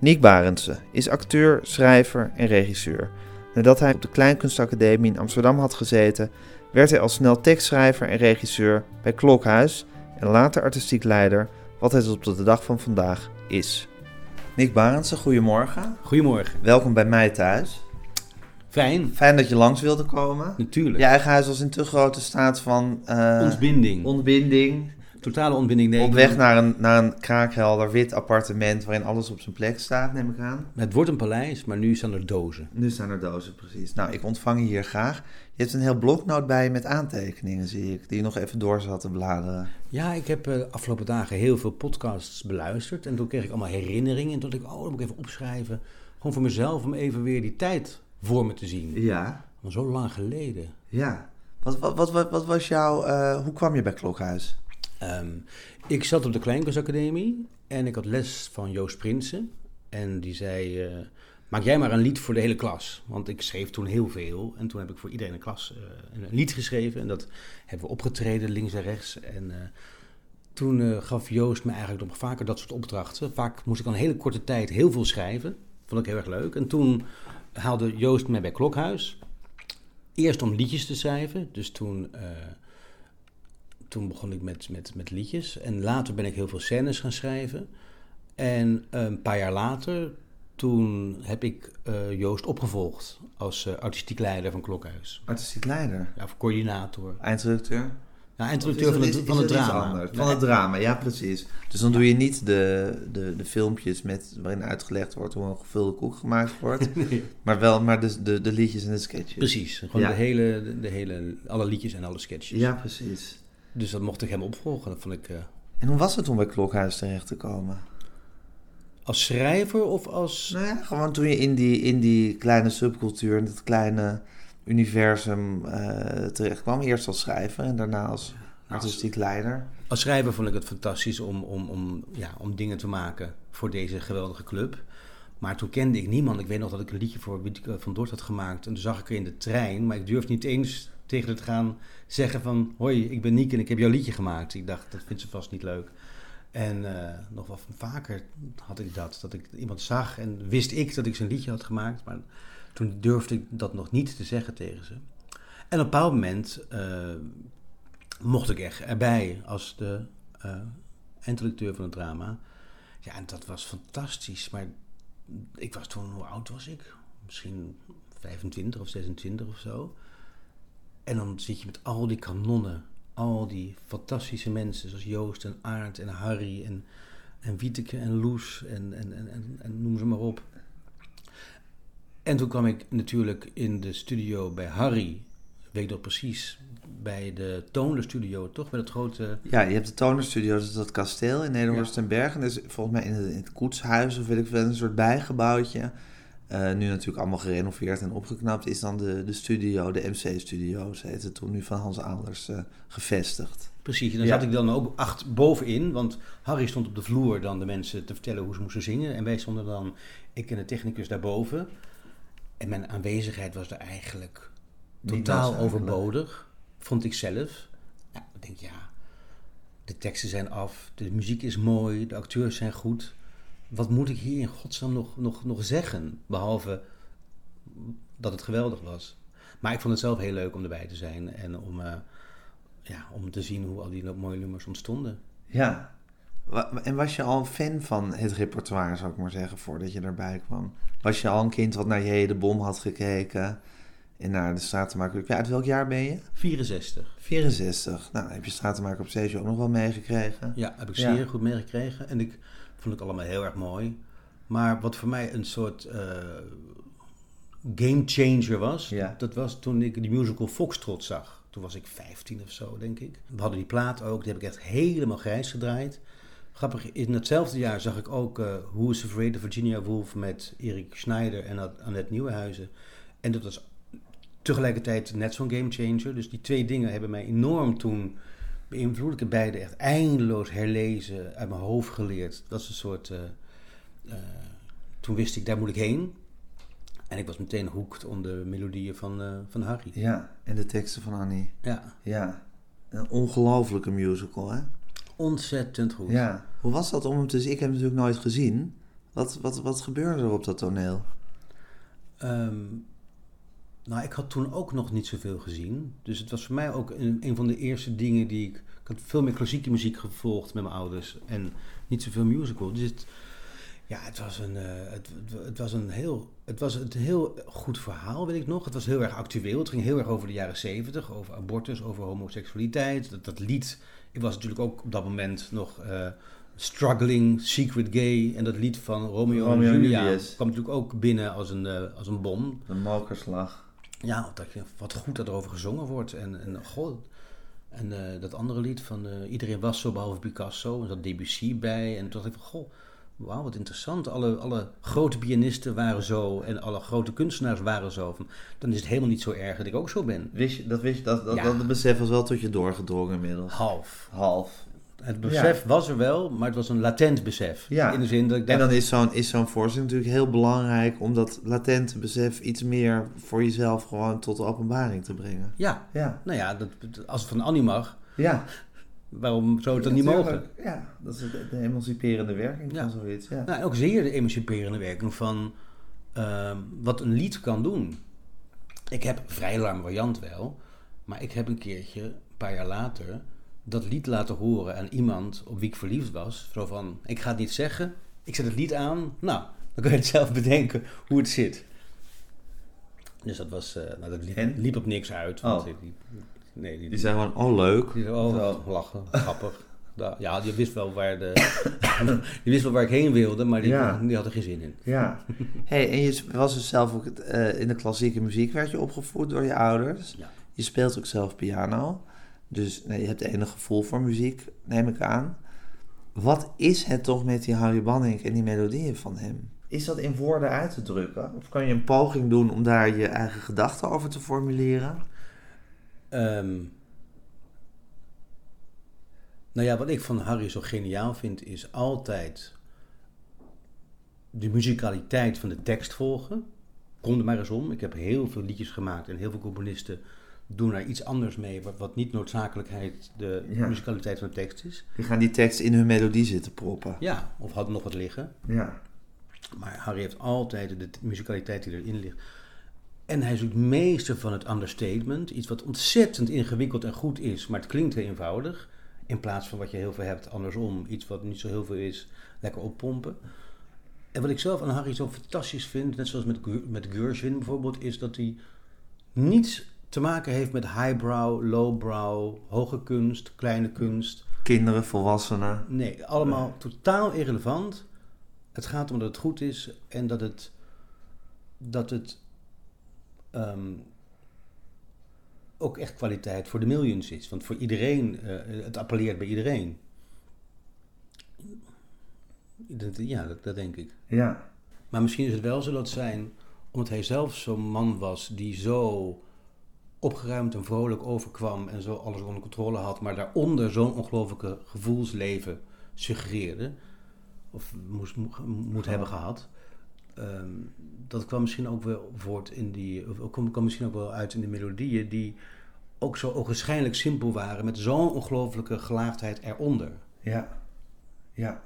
Nick Barendse is acteur, schrijver en regisseur. Nadat hij op de Kleinkunstacademie in Amsterdam had gezeten, werd hij al snel tekstschrijver en regisseur bij Klokhuis en later artistiek leider, wat hij tot op de dag van vandaag is. Nick Barendse, goedemorgen. Goedemorgen. Welkom bij mij thuis. Fijn. Fijn dat je langs wilde komen. Natuurlijk. Je eigen huis was in te grote staat van uh, ontbinding. ontbinding. Totale ontbinding. Nee, op weg naar een, naar een kraakhelder wit appartement waarin alles op zijn plek staat, neem ik aan. Het wordt een paleis, maar nu staan er dozen. Nu staan er dozen, precies. Nou, ik ontvang je hier graag. Je hebt een heel bloknoot bij je met aantekeningen, zie ik, die je nog even door zat te bladeren. Ja, ik heb de uh, afgelopen dagen heel veel podcasts beluisterd. En toen kreeg ik allemaal herinneringen. En toen dacht ik, oh, dat moet ik even opschrijven. Gewoon voor mezelf, om even weer die tijd voor me te zien. Ja. Maar zo lang geleden. Ja. Wat, wat, wat, wat, wat was jouw... Uh, hoe kwam je bij Klokhuis? Um, ik zat op de Kleinkunstacademie en ik had les van Joost Prinsen. En die zei, uh, maak jij maar een lied voor de hele klas. Want ik schreef toen heel veel. En toen heb ik voor iedereen een klas uh, een lied geschreven. En dat hebben we opgetreden, links en rechts. En uh, toen gaf Joost me eigenlijk nog vaker dat soort opdrachten. Vaak moest ik al een hele korte tijd heel veel schrijven. Vond ik heel erg leuk. En toen haalde Joost mij bij Klokhuis. Eerst om liedjes te schrijven. Dus toen toen begon ik met, met, met liedjes. En later ben ik heel veel scènes gaan schrijven. En een paar jaar later, toen heb ik uh, Joost opgevolgd als uh, artistiek leider van Klokhuis. Artistiek leider? Ja, of coördinator. Eindredacteur? Ja, eindredacteur van, het, van het drama. Van het drama, ja precies. Dus dan doe je niet de, de, de filmpjes met, waarin uitgelegd wordt hoe een gevulde koek gemaakt wordt. nee. Maar wel maar de, de, de liedjes en de sketches. Precies, gewoon ja. de hele, de hele, alle liedjes en alle sketches. Ja, precies. Dus dat mocht ik hem opvolgen. Dat vond ik, uh... En hoe was het om bij Klokhuis terecht te komen? Als schrijver of als... Nou ja, gewoon toen je in die, in die kleine subcultuur, in dat kleine universum uh, terecht kwam. Eerst als schrijver en daarna als artistiek leider. Als schrijver vond ik het fantastisch om, om, om, ja, om dingen te maken voor deze geweldige club. Maar toen kende ik niemand. Ik weet nog dat ik een liedje voor Van Dort had gemaakt. En toen zag ik er in de trein. Maar ik durfde niet eens tegen het gaan zeggen van... Hoi, ik ben Niek en ik heb jouw liedje gemaakt. Ik dacht, dat vindt ze vast niet leuk. En uh, nog wel vaker had ik dat. Dat ik iemand zag en wist ik dat ik zijn liedje had gemaakt. Maar toen durfde ik dat nog niet te zeggen tegen ze. En op een bepaald moment uh, mocht ik echt erbij als de uh, van het drama. Ja, en dat was fantastisch. Maar ik was toen, hoe oud was ik? Misschien 25 of 26 of zo. En dan zit je met al die kanonnen, al die fantastische mensen, zoals Joost en Aard en Harry en, en Wieteke en Loes en, en, en, en, noem ze maar op. En toen kwam ik natuurlijk in de studio bij Harry, weet ik nog precies, bij de Toner Studio, toch? Bij dat grote... Ja, je hebt de Toner Studio, dat is dat kasteel in Nederland en Bergen. Dat is volgens mij in het, in het koetshuis of weet ik veel, een soort bijgebouwtje. Uh, nu natuurlijk allemaal gerenoveerd en opgeknapt, is dan de, de studio, de MC-studio, ze heette toen nu van Hans Adlers, uh, gevestigd. Precies, en daar ja. zat ik dan ook acht bovenin, want Harry stond op de vloer dan de mensen te vertellen hoe ze moesten zingen. En wij stonden dan, ik en de technicus daarboven. En mijn aanwezigheid was er eigenlijk totaal overbodig, vond ik zelf. Ja, ik denk, ja, de teksten zijn af, de muziek is mooi, de acteurs zijn goed wat moet ik hier in godsnaam nog, nog, nog zeggen? Behalve dat het geweldig was. Maar ik vond het zelf heel leuk om erbij te zijn en om, uh, ja, om te zien hoe al die mooie nummers ontstonden. Ja, en was je al een fan van het repertoire, zou ik maar zeggen, voordat je erbij kwam? Was je al een kind wat naar J. de Bom had gekeken en naar de Stratenmaker? Ja, uit welk jaar ben je? 64. 64. Nou, heb je Stratenmaker op Stage ook nog wel meegekregen? Ja, heb ik zeer ja. goed meegekregen. En ik vond ik allemaal heel erg mooi. Maar wat voor mij een soort uh, game changer was, ja. dat was toen ik die musical Foxtrot zag. Toen was ik 15 of zo, denk ik. We hadden die plaat ook, die heb ik echt helemaal grijs gedraaid. Grappig, in hetzelfde jaar zag ik ook uh, Who is Afraid of Virginia Woolf met Erik Schneider en Annette Nieuwenhuizen. En dat was tegelijkertijd net zo'n gamechanger. Dus die twee dingen hebben mij enorm toen beïnvloed. Ik heb beide echt eindeloos herlezen, uit mijn hoofd geleerd. Dat is een soort... Uh, uh, toen wist ik, daar moet ik heen. En ik was meteen hoekt om de melodieën van, uh, van Harry. Ja, en de teksten van Annie. Ja. Ja, een ongelofelijke musical, hè? Ontzettend goed. Ja. Hoe was dat om hem te zien? Ik heb hem natuurlijk nooit gezien. Wat, wat, wat gebeurde er op dat toneel? Um, nou, ik had toen ook nog niet zoveel gezien. Dus het was voor mij ook een, een van de eerste dingen die ik... Ik had veel meer klassieke muziek gevolgd met mijn ouders. En niet zoveel musical. Dus het, ja, het was een, uh, het, het, was een heel, het was een heel goed verhaal, weet ik nog. Het was heel erg actueel. Het ging heel erg over de jaren zeventig, over abortus, over homoseksualiteit. Dat, dat lied, ik was natuurlijk ook op dat moment nog uh, struggling, secret gay. En dat lied van Romeo, Romeo en Julia Julius. kwam natuurlijk ook binnen als een, uh, als een bom. Een malkerslag. Ja, dat wat goed dat erover gezongen wordt. En, en god, en dat andere lied van Iedereen was zo behalve Picasso. En dat Debussy bij. En toen dacht ik van, goh wauw, wat interessant. Alle, alle grote pianisten waren zo en alle grote kunstenaars waren zo. Dan is het helemaal niet zo erg dat ik ook zo ben. Wist je, dat, wist je, dat, dat, ja. dat besef was wel tot je doorgedrongen inmiddels? Half. Half. Het besef was er wel, maar het was een latent besef. Ja. In de zin dat ik dacht, en dan is zo'n, is zo'n voorstelling natuurlijk heel belangrijk om dat latente besef iets meer voor jezelf gewoon tot de openbaring te brengen. Ja, ja. nou ja, dat, als het van Annie mag, ja. Waarom zou het dan niet mogen? Ja, dat is de, emanciperende werking van zoiets. Ja. Nou, ook zeer de emanciperende werking van uh, wat een lied kan doen. Ik heb vrij lang variant wel, maar ik heb een keertje, een paar jaar later, dat lied laten horen aan iemand op wie ik verliefd was. Zo van, ik ga het niet zeggen, ik zet het lied aan, nou, dan kun je het zelf bedenken hoe het zit. Dus dat was, uh, nou, dat liep, liep, op niks uit. Want oh. die, nee, die, die zijn gewoon, oh leuk. Die oh, lachen, grappig. Ja, die wist wel waar de, die wist wel waar ik heen wilde, maar die, ja. die had er geen zin in. Ja. Hey, en je was dus zelf ook uh, in de klassieke muziek werd je opgevoed door je ouders. Ja. Je speelt ook zelf piano. Dus nee, je hebt enig gevoel voor muziek, neem ik aan. Wat is het toch met die Harry Banning en die melodieën van hem? Is dat in woorden uit te drukken? Of kan je een poging doen om daar je eigen gedachten over te formuleren? Um, nou ja, wat ik van Harry zo geniaal vind, is altijd de muzikaliteit van de tekst volgen. Kom er maar eens om. Ik heb heel veel liedjes gemaakt en heel veel componisten doen er iets anders mee, wat, wat niet noodzakelijkheid de Ja. muzikaliteit van de tekst is. Die gaan die tekst in hun melodie zitten proppen. Ja, of hadden nog wat liggen. Ja. Maar Harry heeft altijd de t- muzikaliteit die erin ligt. En hij is ook meester van het understatement. Iets wat ontzettend ingewikkeld en goed is, maar het klinkt heel eenvoudig. In plaats van wat je heel veel hebt, andersom. Iets wat niet zo heel veel is, lekker oppompen. En wat ik zelf aan Harry zo fantastisch vind, net zoals met, met Gershwin bijvoorbeeld, is dat hij niets te maken heeft met highbrow, lowbrow, hoge kunst, kleine kunst. Kinderen, volwassenen. Nee, allemaal totaal irrelevant. Het gaat om dat het goed is en dat het, dat het ehm, ook echt kwaliteit voor de millions is. Want voor iedereen, eh, het appelleert bij iedereen. Dat- Ja, dat, dat denk ik. Ja. Maar misschien is het wel zo dat zijn, omdat hij zelf zo'n man was die zo opgeruimd en vrolijk overkwam en zo alles onder controle had, maar daaronder zo'n ongelofelijke gevoelsleven suggereerde, of moest, mo- moet hebben gehad. ehm, dat kwam misschien ook wel voort in die, of kwam, kwam misschien ook wel uit in de melodieën die ook zo ogenschijnlijk simpel waren, met zo'n ongelofelijke gelaagdheid eronder. Ja. Ja.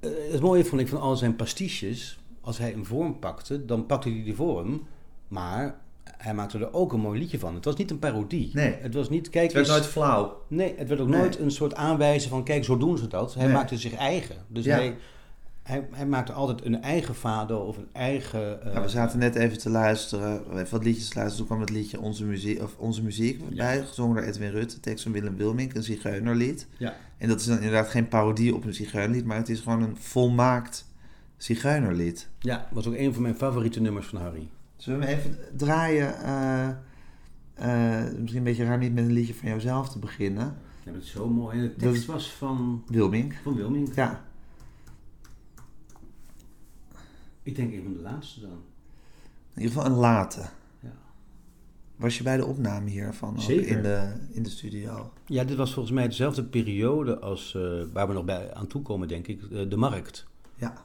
Eh, het mooie vond ik van al zijn pastiches, als hij een vorm pakte, dan pakte hij die vorm, maar hij maakte er ook een mooi liedje van. Het was niet een parodie. Nee. Het was niet, kijk Het werd eens- nooit flauw. Nee, het werd ook Nee. nooit een soort aanwijzen van, kijk, zo doen ze dat. Hij Nee. maakte zich eigen. Dus Ja. hij, hij, hij maakte altijd een eigen fado of een eigen... eh, Ja, we zaten net even te luisteren, even wat liedjes te luisteren. Toen kwam het liedje Onze Muziek, of Onze Muziek bij, gezongen door Edwin Rutte, tekst van Willem Wilmink, een zigeunerlied. Ja. En dat is dan inderdaad geen parodie op een zigeunerlied, maar het is gewoon een volmaakt zigeunerlied. ja, was ook een van mijn favoriete nummers van Harry. Zullen we even draaien? eh, eh, misschien een beetje raar niet met een liedje van jouzelf te beginnen. Je hebt het zo mooi. En de tekst was van, Wilming. van Wilming. Ja. Ik denk een van de laatste dan. In ieder geval een late. Ja. Was je bij de opname hiervan ook Zeker. in de, in de studio? Ja, dit was volgens mij dezelfde periode als eh, waar we nog bij aan toe komen, denk ik, eh, de markt. Ja.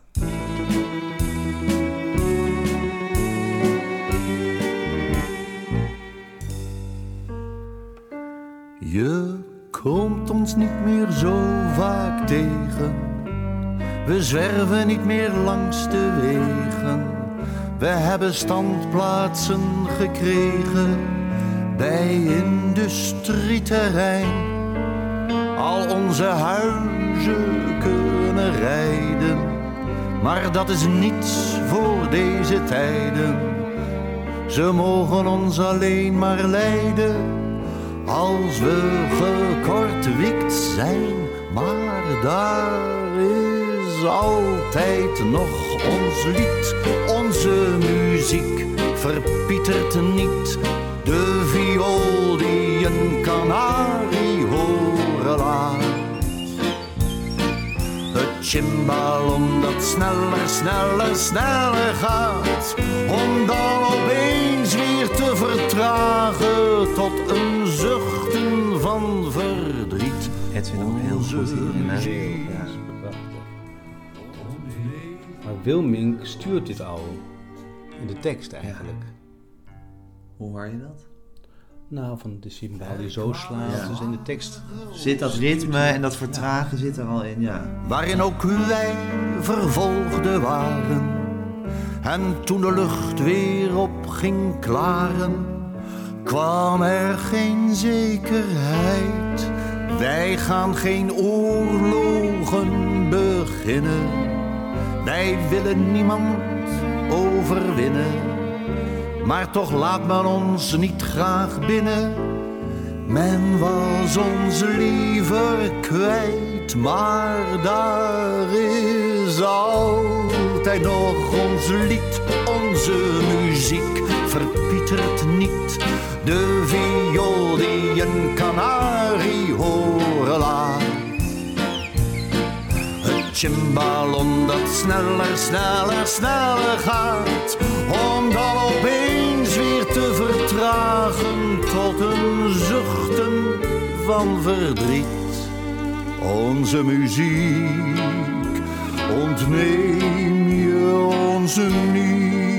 Je komt ons niet meer zo vaak tegen. We zwerven niet meer langs de wegen. We hebben standplaatsen gekregen bij industrieterrein. Al onze huizen kunnen rijden, maar dat is niets voor deze tijden. Ze mogen ons alleen maar leiden als we gekortwikt zijn, maar daar is altijd nog ons lied. Onze muziek verpietert niet. De viool die een kanarie horen laat. Het chimbal dat sneller, sneller, sneller gaat. Om dan opeens weer te vertragen tot een goed hierin. hè? Ja. Maar Wilming stuurt dit al in de tekst eigenlijk. Hoe hoor je dat? Nou, van de cymbaal die zo slaat. Ja. Dus in de tekst Zit dat ritme en dat vertragen zit er al in, ja. waarin ook wij vervolgden waren. En toen de lucht weer op ging klaren, kwam er geen zekerheid. Wij gaan geen oorlogen beginnen. Wij willen niemand overwinnen. Maar toch laat men ons niet graag binnen. Men was ons liever kwijt, maar daar is altijd nog ons lied. Onze muziek verpietert niet. De viool die een horen laat. Het chimballon dat sneller, sneller, sneller gaat. Om dan opeens weer te vertragen tot een zuchten van verdriet. Onze muziek ontneem je onze niet.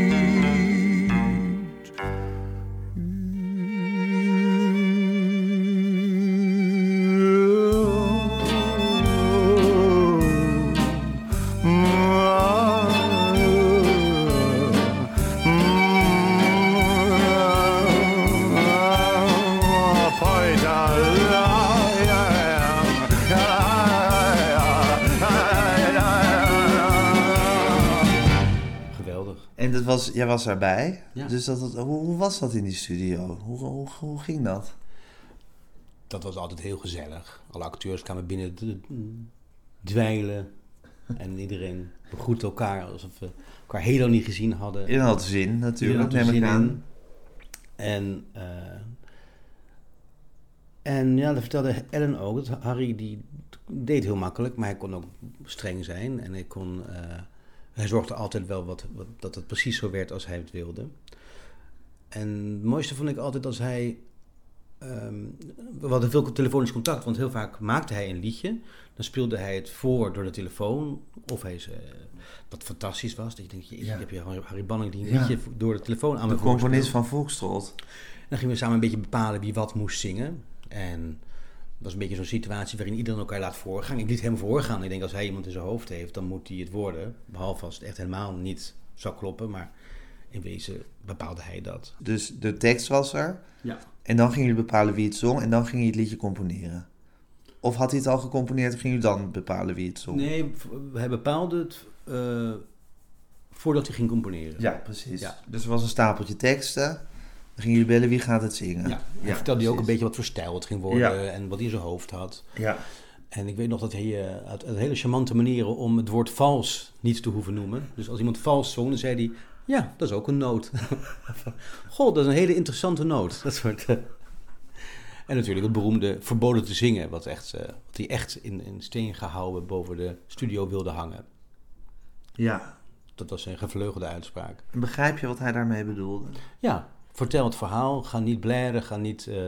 Was, jij was daarbij. Ja. Dus dat, dat- hoe, hoe was dat in die studio? Hoe, hoe, hoe ging dat? Dat was altijd heel gezellig. Alle acteurs kwamen binnen dweilen. En iedereen begroette elkaar alsof we elkaar lang niet gezien hadden. In had zin natuurlijk, had neem ik aan. En, eh, en ja, dat vertelde Ellen ook. Dat Harry die deed heel makkelijk, maar hij kon ook streng zijn. En hij, kon, eh, hij zorgde altijd wel wat, wat, dat het precies zo werd als hij het wilde. En het mooiste vond ik altijd als hij... ehm, we hadden veel telefonisch contact, want heel vaak maakte hij een liedje. Dan speelde hij het voor door de telefoon. Of hij ze, wat fantastisch was. Dat je denkt, je, Ja. heb je Harry, Harry Banning die een Ja. liedje door de telefoon aan me De componist van Volkstrot. Dan gingen we samen een beetje bepalen wie wat moest zingen. En dat was een beetje zo'n situatie waarin iedereen elkaar laat voorgaan. Ik liet hem voorgaan. Ik denk, als hij iemand in zijn hoofd heeft, dan moet hij het worden. Behalve als het echt helemaal niet zou kloppen. Maar in wezen bepaalde hij dat. Dus de tekst was er. Ja. En dan gingen jullie bepalen wie het zong. En dan ging je het liedje componeren. Of had hij het al gecomponeerd en ging jullie dan bepalen wie het zong? Nee, hij bepaalde het eh, voordat hij ging componeren. Ja, precies. Ja. Dus er was een stapeltje teksten. Dan gingen jullie bellen wie gaat het zingen. Ja, hij vertelde hij ook een beetje wat voor stijl het ging worden Ja. en wat hij in zijn hoofd had. Ja. En ik weet nog dat hij eh, uit, uit hele charmante manieren om het woord vals niet te hoeven noemen. Dus als iemand vals zong, dan zei hij, ja, dat is ook een noot. Goh, dat is een hele interessante noot. Dat soort... eh. En natuurlijk het beroemde verboden te zingen, wat, echt, eh, wat hij echt in, in steen gehouden boven de studio wilde hangen. Ja. Dat was zijn gevleugelde uitspraak. En begrijp je wat hij daarmee bedoelde? Ja, vertel het verhaal. Ga niet blaren, ga niet eh,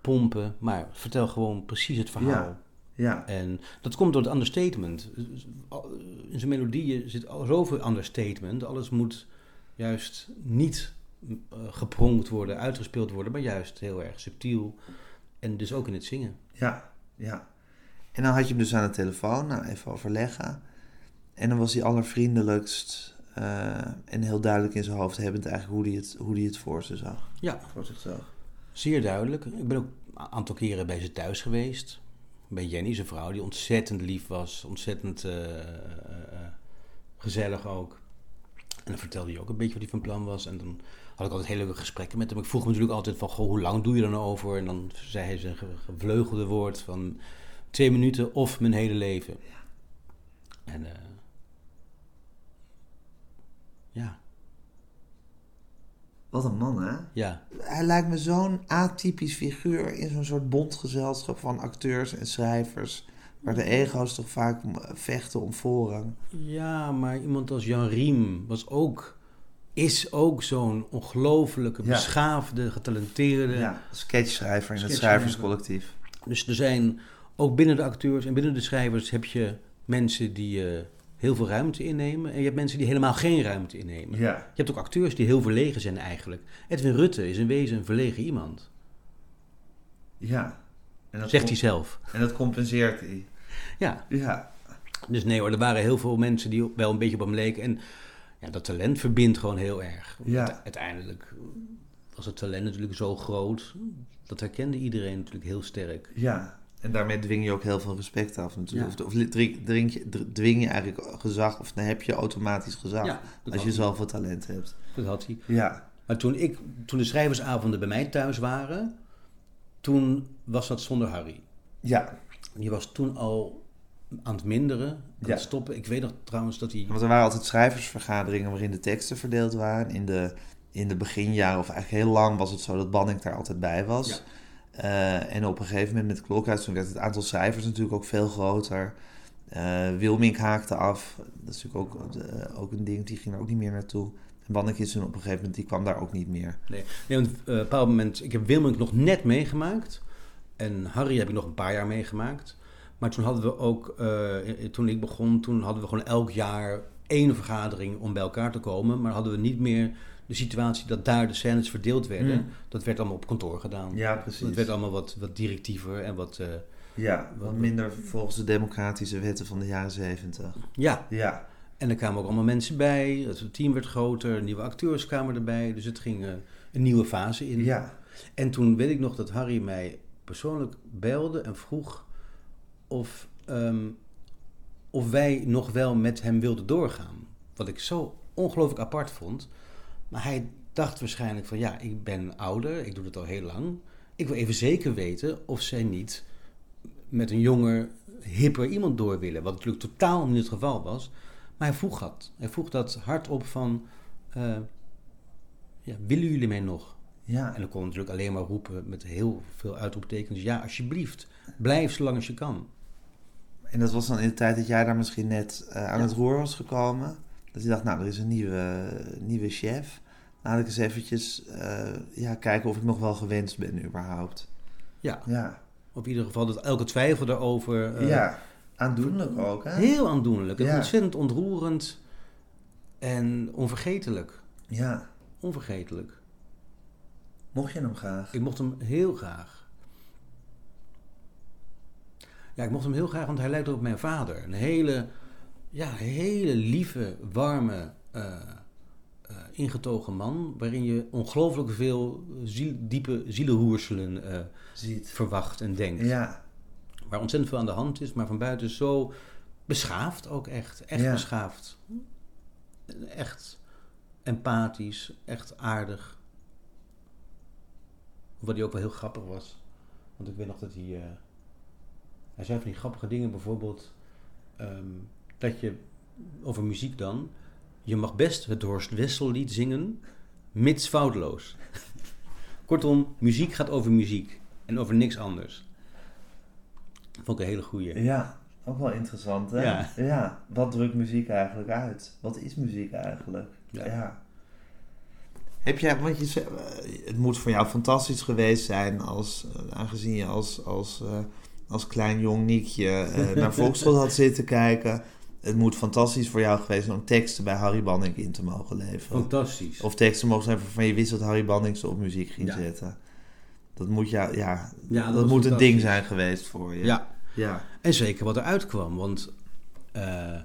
pompen. Maar vertel gewoon precies het verhaal. Ja. Ja. En dat komt door het understatement. In zijn melodieën zit al zoveel understatement. Alles moet juist niet uh, gepronkt worden, uitgespeeld worden, maar juist heel erg subtiel. En dus ook in het zingen. Ja, ja. En dan had je hem dus aan de telefoon, nou even overleggen. En dan was hij allervriendelijkst en heel duidelijk in zijn hoofd hebbend eigenlijk hoe hij het, hoe hij het voor zich zag. Ja. Voor zich zag. Zeer duidelijk. Ik ben ook een aantal keren bij ze thuis geweest. Bij Jenny, zijn vrouw, die ontzettend lief was. Ontzettend uh, uh, gezellig ook. En dan vertelde hij ook een beetje wat hij van plan was. En dan had ik altijd hele leuke gesprekken met hem. Ik vroeg hem natuurlijk altijd van, goh, hoe lang doe je er nou over? En dan zei hij zijn gevleugelde woord van twee minuten of mijn hele leven. Ja. En uh, Wat een man, hè? Ja. Hij lijkt me zo'n atypisch figuur in zo'n soort bondgezelschap van acteurs en schrijvers. Waar de ego's toch vaak vechten om voorrang. Ja, maar iemand als Jan Riem was ook, is ook zo'n ongelofelijke, Ja. beschaafde, getalenteerde. Ja, sketchschrijver in het schrijverscollectief. Dus er zijn ook binnen de acteurs en binnen de schrijvers heb je mensen die eh, heel veel ruimte innemen. En je hebt mensen die helemaal geen ruimte innemen. Ja. Je hebt ook acteurs die heel verlegen zijn eigenlijk. Edwin Rutte is in wezen een verlegen iemand. Ja. En dat Zegt hij zelf. En dat compenseert hij. Ja, Ja. dus nee hoor, er waren heel veel mensen die wel een beetje op hem leken. En ja, dat talent verbindt gewoon heel erg. Ja. Uite- Uiteindelijk was het talent natuurlijk zo groot. Dat herkende iedereen natuurlijk heel sterk. Ja. En daarmee dwing je ook heel veel respect af natuurlijk. Ja. Of, drink, drink dwing je eigenlijk gezag, of dan heb je automatisch gezag. Ja, als je zoveel talent hebt. Dat had hij. Ja. Maar toen, ik, toen de schrijversavonden bij mij thuis waren, toen was dat zonder Harry. Ja. Die was toen al aan het minderen, aan Ja. het stoppen. Ik weet nog trouwens dat hij... Want er waren altijd schrijversvergaderingen waarin de teksten verdeeld waren. In de, in de beginjaren, of eigenlijk heel lang, was het zo dat Banning daar altijd bij was. Eh, en op een gegeven moment met Klokhuis, toen werd het aantal schrijvers natuurlijk ook veel groter. Eh Wilmink haakte af. Dat is natuurlijk ook, eh, ook een ding, die ging er ook niet meer naartoe. En Banning is toen op een gegeven moment, die kwam daar ook niet meer. Nee, nee want op een bepaald moment... Ik heb Wilmink nog net meegemaakt. En Harry heb ik nog een paar jaar meegemaakt. Maar toen hadden we ook... toen ik begon, toen hadden we gewoon elk jaar één vergadering om bij elkaar te komen. Maar hadden we niet meer de situatie dat daar de scènes verdeeld werden. Hmm. Dat werd allemaal op kantoor gedaan. Ja, precies. Het werd allemaal wat, wat directiever en wat... eh, Ja, wat minder volgens de democratische wetten van de jaren zeventig. ja, Ja, en er kwamen ook allemaal mensen bij. Het team werd groter, nieuwe acteurs kwamen erbij. Dus het ging eh, een nieuwe fase in. ja, En toen weet ik nog dat Harry mij persoonlijk belde en vroeg of, ehm, of wij nog wel met hem wilden doorgaan. Wat ik zo ongelooflijk apart vond. Maar hij dacht waarschijnlijk van ja, ik ben ouder, ik doe het al heel lang. Ik wil even zeker weten of zij niet met een jonger, hipper iemand door willen. Wat natuurlijk totaal niet het geval was. Maar hij vroeg dat. Hij vroeg dat hardop van, eh, ja, willen jullie mij nog? ja. En dan kon natuurlijk alleen maar roepen met heel veel uitroeptekens. Ja, alsjeblieft. Blijf zolang als je kan. En dat was dan in de tijd dat jij daar misschien net eh, aan Ja. het roer was gekomen. Dat je dacht, nou, er is een nieuwe, nieuwe chef. Laat ik eens eventjes eh, ja, kijken of ik nog wel gewenst ben überhaupt. Ja, Ja, in ieder geval dat elke twijfel daarover... eh, ja. aandoenlijk ook, hè? Heel aandoenlijk. En Ja. ontzettend ontroerend. En onvergetelijk. Ja, Onvergetelijk. mocht je hem graag? Ik mocht hem heel graag. Ja, ik mocht hem heel graag, want hij lijkt ook op mijn vader. Een hele, ja, hele lieve, warme, eh, eh, ingetogen man. Waarin je ongelooflijk veel ziel, diepe zielenroerselen eh, Ziet. verwacht en denkt. Ja, Waar ontzettend veel aan de hand is, maar van buiten zo beschaafd ook echt. Echt Ja. beschaafd. Echt empathisch, echt aardig. Wat hij ook wel heel grappig was. Want ik weet nog dat hij... hij zei van die grappige dingen, bijvoorbeeld... ehm, dat je, over muziek dan... Je mag best het Horst Wessel-lied zingen, mits foutloos. Kortom, muziek gaat over muziek. En over niks anders. Vond ik een hele goeie. Ja, ook wel interessant, hè? Ja. ja. Wat drukt muziek eigenlijk uit? Wat is muziek eigenlijk? Ja. Heb jij, want je, zei, eh, het moet voor jou fantastisch geweest zijn als, eh, aangezien je als, als, eh, als klein jong Niekje naar Volkskrant had zitten kijken. Het moet fantastisch voor jou geweest zijn om teksten bij Harry Banning in te mogen leveren. Fantastisch. Of teksten mogen zijn waarvan je wist dat Harry Banning ze op muziek ging Ja. zetten. Dat moet, jou, ja, Ja, dat moet een ding zijn geweest voor je. Ja, ja. en zeker wat eruit kwam. Want, eh,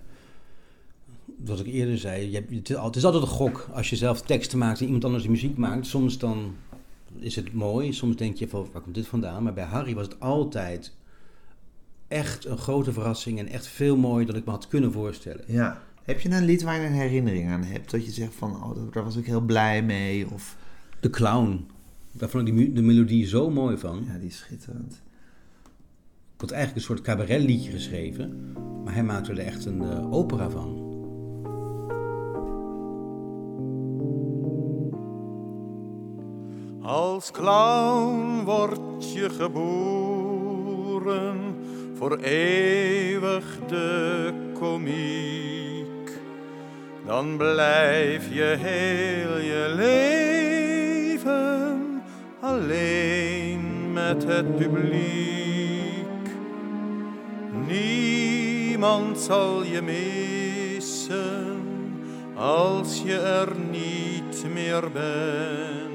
wat ik eerder zei, je hebt, het, is al- het is altijd een gok. Als je zelf teksten maakt en iemand anders de muziek maakt, soms dan is het mooi. Soms denk je van, waar komt dit vandaan? Maar bij Harry was het altijd echt een grote verrassing en echt veel mooier dan ik me had kunnen voorstellen. Ja. Heb je een lied waar je een herinnering aan hebt? Dat je zegt van, oh, daar- was ik heel blij mee. Of, De Clown, daar vond ik die, de melodie zo mooi van. ja, die is schitterend. Ik had eigenlijk een soort cabaretliedje geschreven, maar hij maakte er echt een eh, opera van. Als clown word je geboren voor eeuwig de komiek. Dan blijf je heel je leven alleen met het publiek. Niemand zal je missen als je er niet meer bent.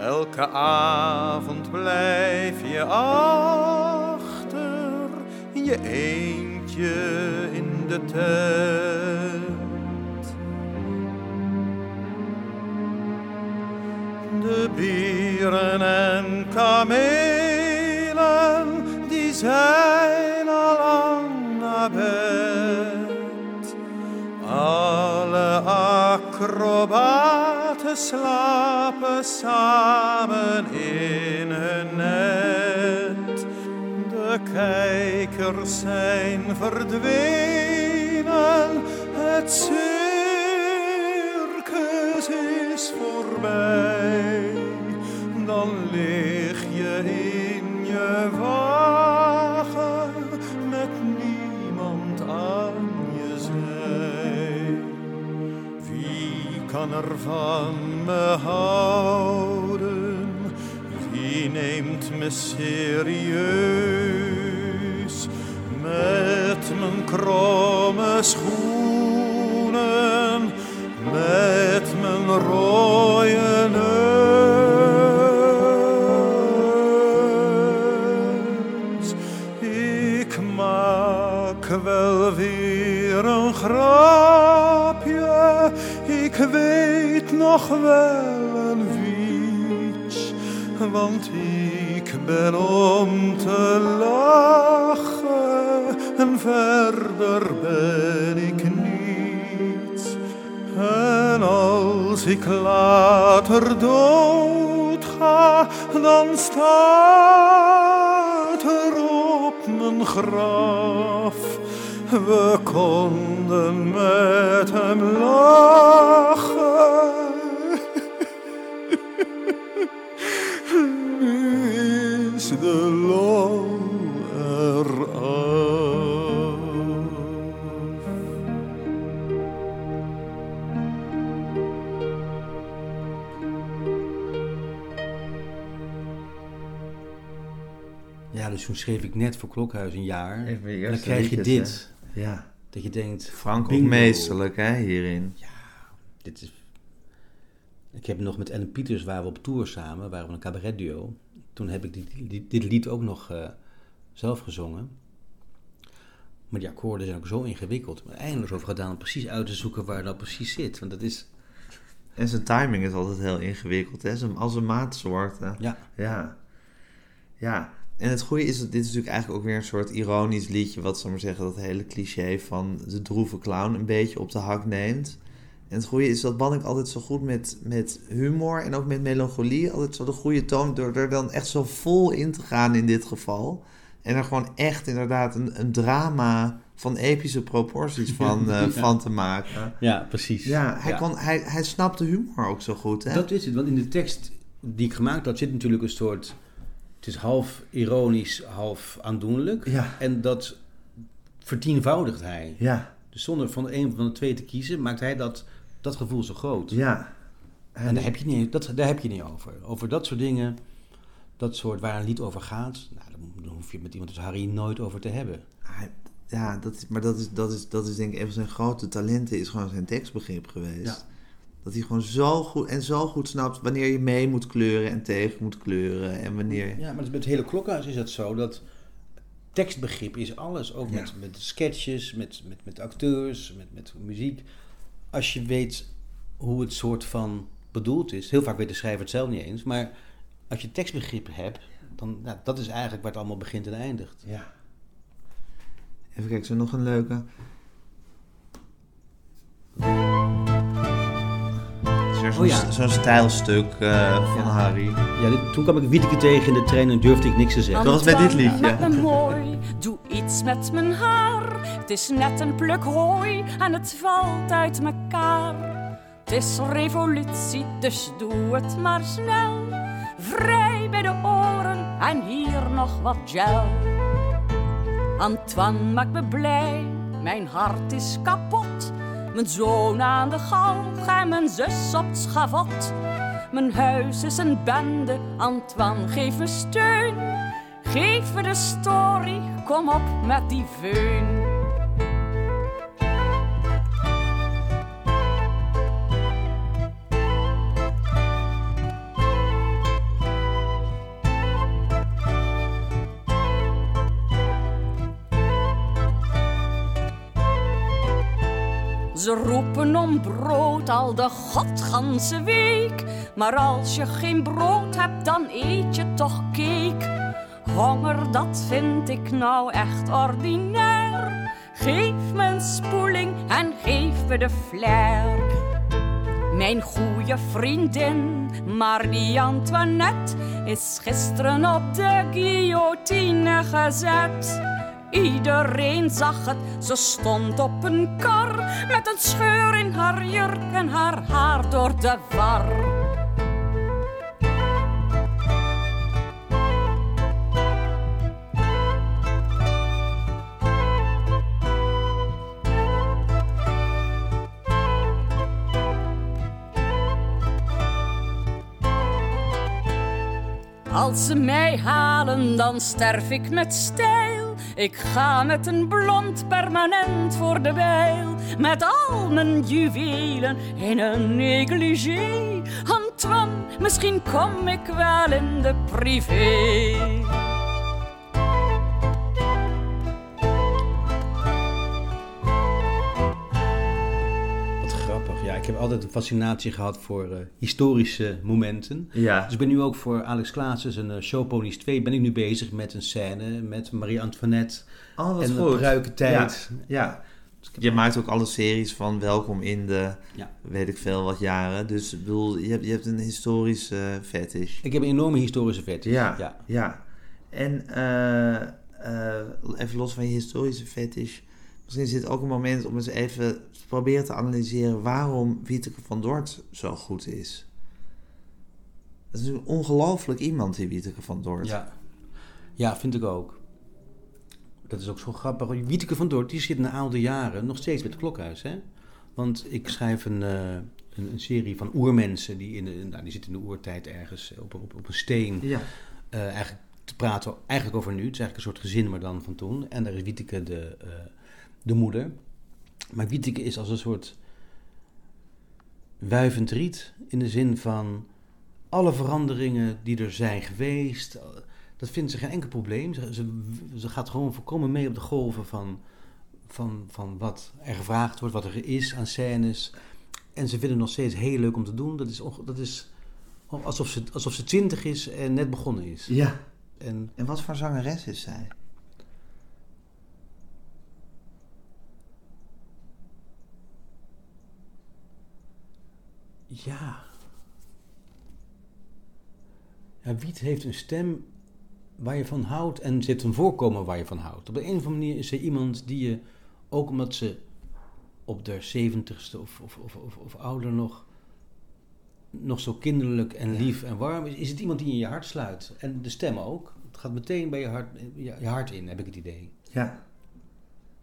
Elke avond blijf je in je eentje in de tent. De bieren en kamelen, die zijn al lang naar bed. Alle acrobaten slapen samen in hun net. De kijkers zijn verdwenen, het circus is voorbij. Dan lig je in je wagen met niemand aan je zij. Wie kan er van me houden? Wie neemt me serieus? Met mijn kromme schoenen, met mijn rode. Ik maak wel weer een grapje, ik weet nog wel want ik ben om te lachen en verder ben ik niets. En als ik later dood ga, dan staat er op mijn graf. We konden met hem lachen. Toen schreef ik net voor Klokhuis een jaar. Even dan krijg je dit. Ja. Dat je denkt, Frank meesterlijk, hè, hierin. dit is... Ik heb nog met Ellen Pieters, waren we op tour samen, waren we een cabaretduo. Toen heb ik dit, dit, dit lied ook nog eh, zelf gezongen. Maar die akkoorden zijn ook zo ingewikkeld. Maar eindeloos over gedaan om precies uit te zoeken waar dat precies zit. Want dat is... En zijn timing is altijd heel ingewikkeld, hè. Als een maatsoort. hè. Ja, Ja. Ja. En het goede is, dat dit is natuurlijk eigenlijk ook weer een soort ironisch liedje, wat zal maar zeggen, dat hele cliché van de droeve clown een beetje op de hak neemt. En het goede is dat Banning altijd zo goed met, met humor en ook met melancholie, altijd zo de goede toon, door er dan echt zo vol in te gaan in dit geval. En er gewoon echt inderdaad een, een drama van epische proporties van, eh, van te maken. ja precies. Ja, hij, Kon, hij, hij snapt de humor ook zo goed, hè? Dat is het, want in de tekst die ik gemaakt had zit natuurlijk een soort het is half ironisch, half aandoenlijk. Ja. En dat vertienvoudigt hij. Ja, Dus zonder van een van de twee te kiezen, maakt hij dat, dat gevoel zo groot. ja. En daar heb, je niet, dat, daar heb je niet over. Over dat soort dingen, dat soort waar een lied over gaat, nou, dan, dan hoef je met iemand als Harry nooit over te hebben. Hij- Ja, dat is, maar dat is, dat, is, dat is denk ik een van zijn grote talenten, is gewoon zijn tekstbegrip geweest. Ja. Dat hij gewoon zo goed en zo goed snapt wanneer je mee moet kleuren en tegen moet kleuren. En wanneer. Ja, maar met het hele klokhuis is het zo dat tekstbegrip is alles. Ook Ja. met, met sketches, met, met, met acteurs, met, met muziek. Als je weet hoe het soort van bedoeld is. Heel vaak weet de schrijver het zelf niet eens. Maar als je tekstbegrip hebt, dan ja, dat is eigenlijk waar het allemaal begint en eindigt. Ja. Even kijken, zo nog een leuke. Zo'n Oh ja. zo'n stijlstuk eh, van Harry. Ja, dit- toen kwam ik Wieteke tegen in de trein en durfde ik niks te zeggen. Dat was met dit liedje. Met me mooi, doe iets met mijn haar. Het is net een pluk hooi en het valt uit mekaar. Het is revolutie, dus doe het maar snel. Vrij bij de oren en hier nog wat gel. Antoine maakt me blij, mijn hart is kapot. Mijn zoon aan de galg en mijn zus op het schavot. Mijn huis is een bende, Antoine, geef me steun. Geef me de story, kom op met die veun. Ze roepen om brood al de godganse week. Maar als je geen brood hebt, dan eet je toch cake. Honger, dat vind ik nou echt ordinair. Geef me een spoeling en geef me de flair. Mijn goede vriendin, Marie Antoinette, is gisteren op de guillotine gezet. Iedereen zag het, ze stond op een kar met een scheur in haar jurk en haar haar door de war. Als ze mij halen, dan sterf ik met stijl. Ik ga met een blond permanent voor de bijl. Met al mijn juwelen in een negligé. Antoine, misschien kom ik wel in de privé. Heb altijd een fascinatie gehad voor eh, historische momenten. Ja. Dus ik ben nu ook voor Alex Klaassen zijn uh, Showponies 2 ben ik nu bezig met een scène met Marie Antoinette Oh, wat en de goed. pruikentijd. Ja. Je maakt ook alle series van Welkom in de, Ja. weet ik veel, wat jaren. Dus ik bedoel, je hebt, je hebt een historische uh, fetish. Ik heb een enorme historische fetish. Ja, ja. ja. En uh, even los van je historische fetish. Misschien is dit ook een moment om eens even te proberen te analyseren waarom Wieteke van Dort zo goed is. Dat is een ongelooflijk iemand, die Wieteke van Dort. Ja. ja, vind ik ook. Dat is ook zo grappig. Wieteke van Dort, die zit na oude jaren nog steeds met het klokhuis, hè? Want ik schrijf een, uh, een, een, serie van oermensen, die, in de, nou, die zitten in de oertijd ergens op, op, op een steen. Ja. Uh, eigenlijk te praten eigenlijk over nu. Het is eigenlijk een soort gezin, maar dan van toen. En daar is Wieteke de, uh, de moeder. Maar Wieteke is als een soort wuivend riet. In de zin van alle veranderingen die er zijn geweest. Dat vindt ze geen enkel probleem. Ze, ze, ze gaat gewoon volkomen mee op de golven van, van, van wat er gevraagd wordt, wat er is aan scènes. En ze vinden het nog steeds heel leuk om te doen. Dat is, dat is alsof, ze, alsof ze twintig is en net begonnen is. Ja. En, en wat voor zangeres is zij? Ja. ja. Wiet heeft een stem waar je van houdt en zit een voorkomen waar je van houdt. Op de een of andere manier is ze iemand die je, ook omdat ze op de zeventigste of, of, of, of, of ouder nog nog zo kinderlijk en lief en warm is, is het iemand die in je hart sluit. En de stem ook. Het gaat meteen bij je hart, je, je hart in, heb ik het idee. Ja.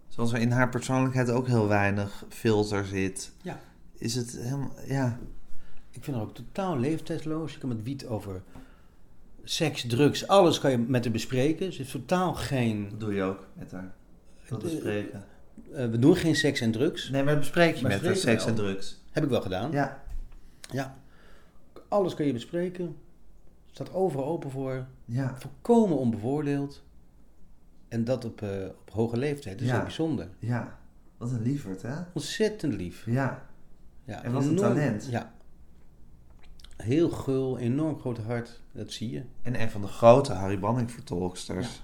Zoals er in haar persoonlijkheid ook heel weinig filter zit, Ja. is het helemaal, ja. Ik vind haar ook totaal leeftijdsloos. Je kan met Wiet over seks, drugs, alles kan je met haar bespreken. Ze heeft totaal geen... Dat doe je ook met haar. Dat Eh, bespreken. eh, we doen geen seks en drugs. Nee, maar bespreek je Maar met haar, seks en drugs. Heb ik wel gedaan. Ja. Ja. Alles kan je bespreken. Staat overal open voor. Ja. Volkomen onbevoordeeld. En dat op, eh, op hoge leeftijd. Dat is Ja. heel bijzonder. Ja. Wat een lieverd, hè? Ontzettend lief. Ja. Ja, En wat een enorm- talent. Ja. Heel gul, enorm groot hart. Dat zie je. En een van de grote Harry Banning vertolksters.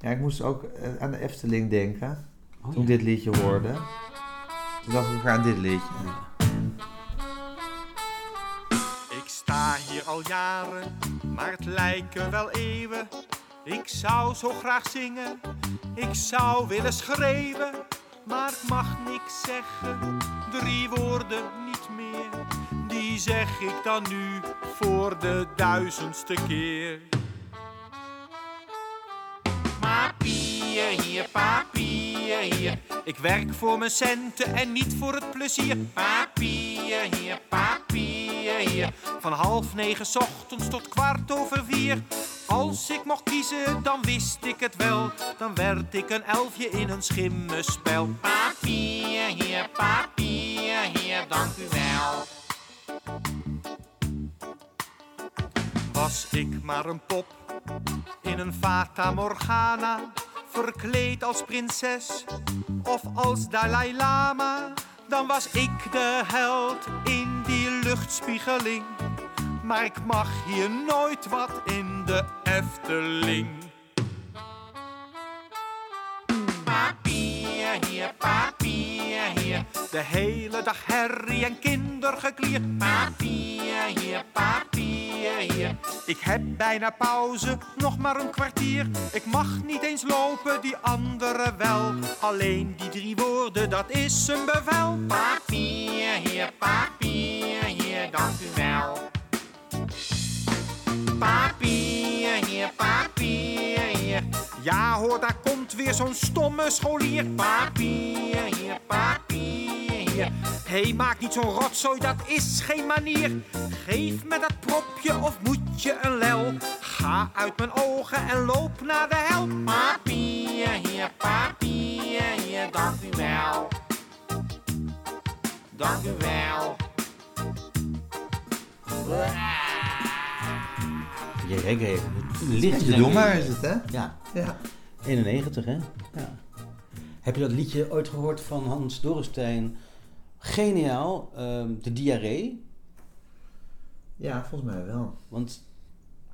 Ja. ik moest ook eh, aan de Efteling denken. Oh, toen ik dit liedje hoorde. Toen dacht ik ook aan dit liedje. Ik sta hier al jaren, maar het lijken wel eeuwen. Ik zou zo graag zingen, ik zou willen schreeuwen. Maar ik mag niks zeggen, drie woorden niet meer. Zeg ik dan nu voor de duizendste keer. Papieën hier, papieën hier. Ik werk voor mijn centen en niet voor het plezier. Papieën hier, papieën hier. Van half negen ochtends tot kwart over vier. Als ik mocht kiezen, dan wist ik het wel. Dan werd ik een elfje in een schimmenspel. Papieën hier, papieën hier, dank u wel. Was ik maar een pop in een Fata Morgana, verkleed als prinses of als Dalai Lama, dan was ik de held in die luchtspiegeling. Maar ik mag hier nooit wat in de Efteling. Papieën hier, papieën hier. De hele dag herrie en kindergeklier. Papieën hier, papieën hier. Ik heb bijna pauze, nog maar een kwartier. Ik mag niet eens lopen, die anderen wel. Alleen die drie woorden, dat is een bevel. Papieën hier, papieën hier, dank u wel. Papieën hier, papieën hier. Ja hoor, daar komt weer zo'n stomme scholier. Papieën hier, papieën hier. Hé, hey, maak niet zo'n rotzooi, dat is geen manier. Geef me dat propje of moet je een lel. Ga uit mijn ogen en loop naar de hel. Papieën hier, papieën hier, dank u wel. Dank u wel. Je reggae. Licht Je doe maar is het, hè? Ja, Ja. 91 hè? Ja. Heb je dat liedje ooit gehoord van Hans Dorrestein? Geniaal, ehm, de diarree. Ja, volgens mij wel. Want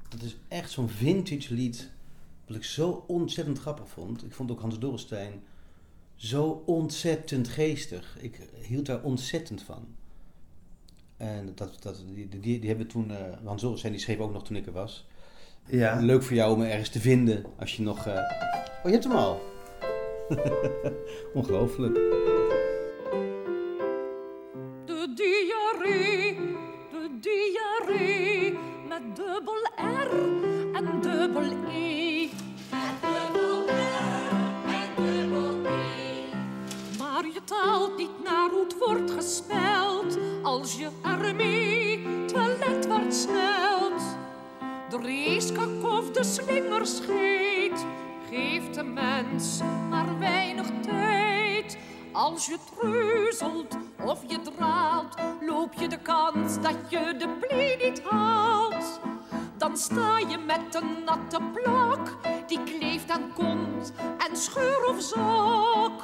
dat is echt zo'n vintage lied. Wat ik zo ontzettend grappig vond. Ik vond ook Hans Dorrestein zo ontzettend geestig. Ik hield daar ontzettend van. En dat, dat, die, die, die hebben we toen... eh, Hans Dorrestein die schreef ook nog toen ik er was. Ja. Leuk voor jou om er ergens te vinden. Als je nog... eh, Oh, je hebt hem al. Ongelooflijk. De diarree, de diarree, met dubbel R en dubbel E. Maar je taalt niet naar hoe het wordt gespeld, als je ermee toilet wordt snelt. De racekak of de slingerscheet geeft de mens maar weinig tijd. Als je treuzelt of je draalt, loop je de kans dat je de plee niet haalt. Dan sta je met een natte plak, die kleeft aan kont en scheur of zak.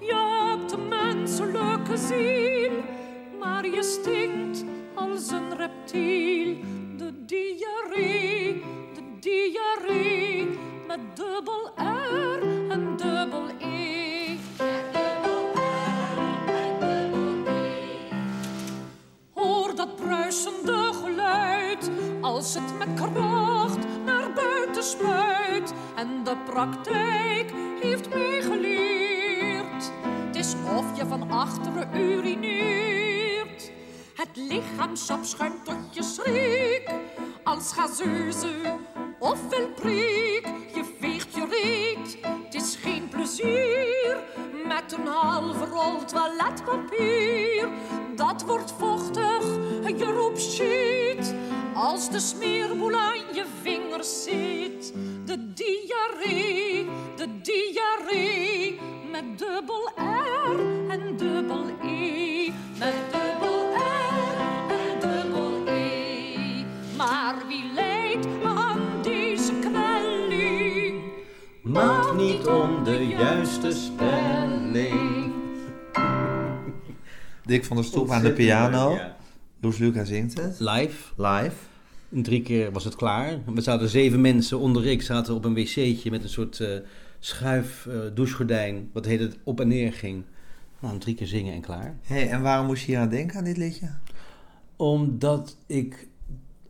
Je hebt een menselijke ziel, maar je stinkt als een reptiel. De diarree, de diarree, met dubbel R en dubbel E. Hoor dat bruisende geluid als het met kracht naar buiten spuit. En de praktijk heeft meegeleerd. Het is of je van achteren urineert. Het lichaamsop schuimt tot je schrik. Als gazeuze of een prik, je veegt je reet. Het is geen plezier met een halve rol toiletpapier. Dat wordt vochtig, je roept shit. Als de smeerboel aan je vingers zit. De diarree, de diarree. Met dubbel R en dubbel E. Met dubbel niet om de juiste spelling. Dick van der Stoep aan de piano. Ja. Loes Luca zingt het. Live. Live. En drie keer was het klaar. We zaten zeven mensen onder ik zaten op een wc'tje met een soort eh, schuif eh, douchegordijn. Wat heet het op en neer ging. Nou, drie keer zingen en klaar. hey, en waarom moest je hier aan denken aan dit liedje? Omdat ik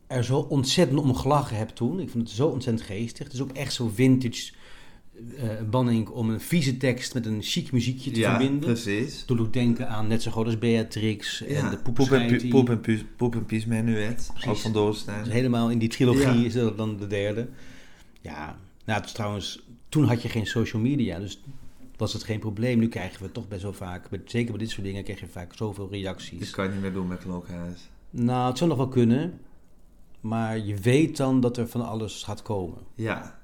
er zo ontzettend om gelachen heb toen. Ik vond het zo ontzettend geestig. Het is ook echt zo vintage eh banning om een vieze tekst met een chic muziekje te verbinden. precies. Toen doe ik denken aan net zo groot als Beatrix en Ja, de poep, en, poepenschijnt. pu- poep, en, pu- poep en Pies Menuet. Ook van. Dus helemaal in die trilogie Ja. is dat dan de derde. Ja, nou, het is trouwens, toen had je geen social media, dus was het geen probleem. Nu krijgen we toch best wel vaak, zeker bij dit soort dingen, krijg je vaak zoveel reacties. Dit kan je niet meer doen met Klokhuis. Nou, het zou nog wel kunnen, maar je weet dan dat er van alles gaat komen. Ja.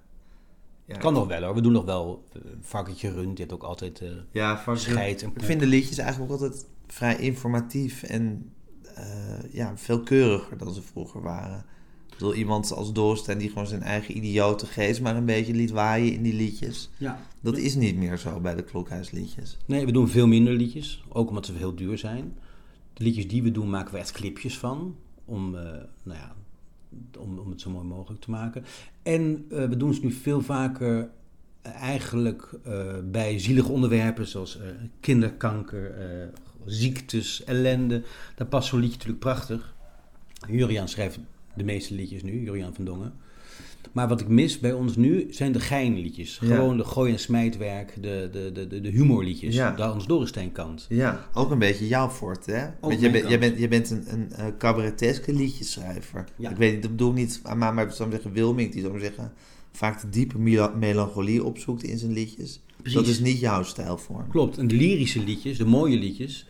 Ja. Kan nog wel hoor, we doen nog wel uh, varkentje rund, je hebt ook altijd eh, Ja, van scheid en Ik vind de liedjes eigenlijk ook altijd vrij informatief en eh, ja, veel keuriger dan ze vroeger waren. Ik bedoel, iemand als Dorstein die gewoon zijn eigen idiote geest maar een beetje liet waaien in die liedjes. Ja. Dat is niet meer zo bij de Klokhuisliedjes. Nee, we doen veel minder liedjes, ook omdat ze heel duur zijn. De liedjes die we doen, maken we echt clipjes van. Om, eh, nou ja, om, om het zo mooi mogelijk te maken. En eh, we doen ze nu veel vaker eh, eigenlijk eh, bij zielige onderwerpen zoals kinderkanker, ziektes, ellende. Daar past zo'n liedje natuurlijk prachtig. Juriaan schrijft de meeste liedjes nu, Juriaan van Dongen. Maar wat ik mis bij ons nu zijn de geinliedjes. Ja. Gewoon de gooi- en smijtwerk, de, de, de, de, humorliedjes. Ja. De Hans Dorrestein kant. Ja, ook een beetje jouw fort, hè? Want jij, mijn bent, jij, bent, jij bent een, een cabareteske liedjeschrijver. Ja. Ik weet niet, dat bedoel ik niet aan maar, maar zou ik zeggen Wilming, die zou ik zeggen vaak de diepe mela- melancholie opzoekt in zijn liedjes. Precies. Dat is niet jouw stijlvorm. Klopt. En de lyrische liedjes, de mooie liedjes,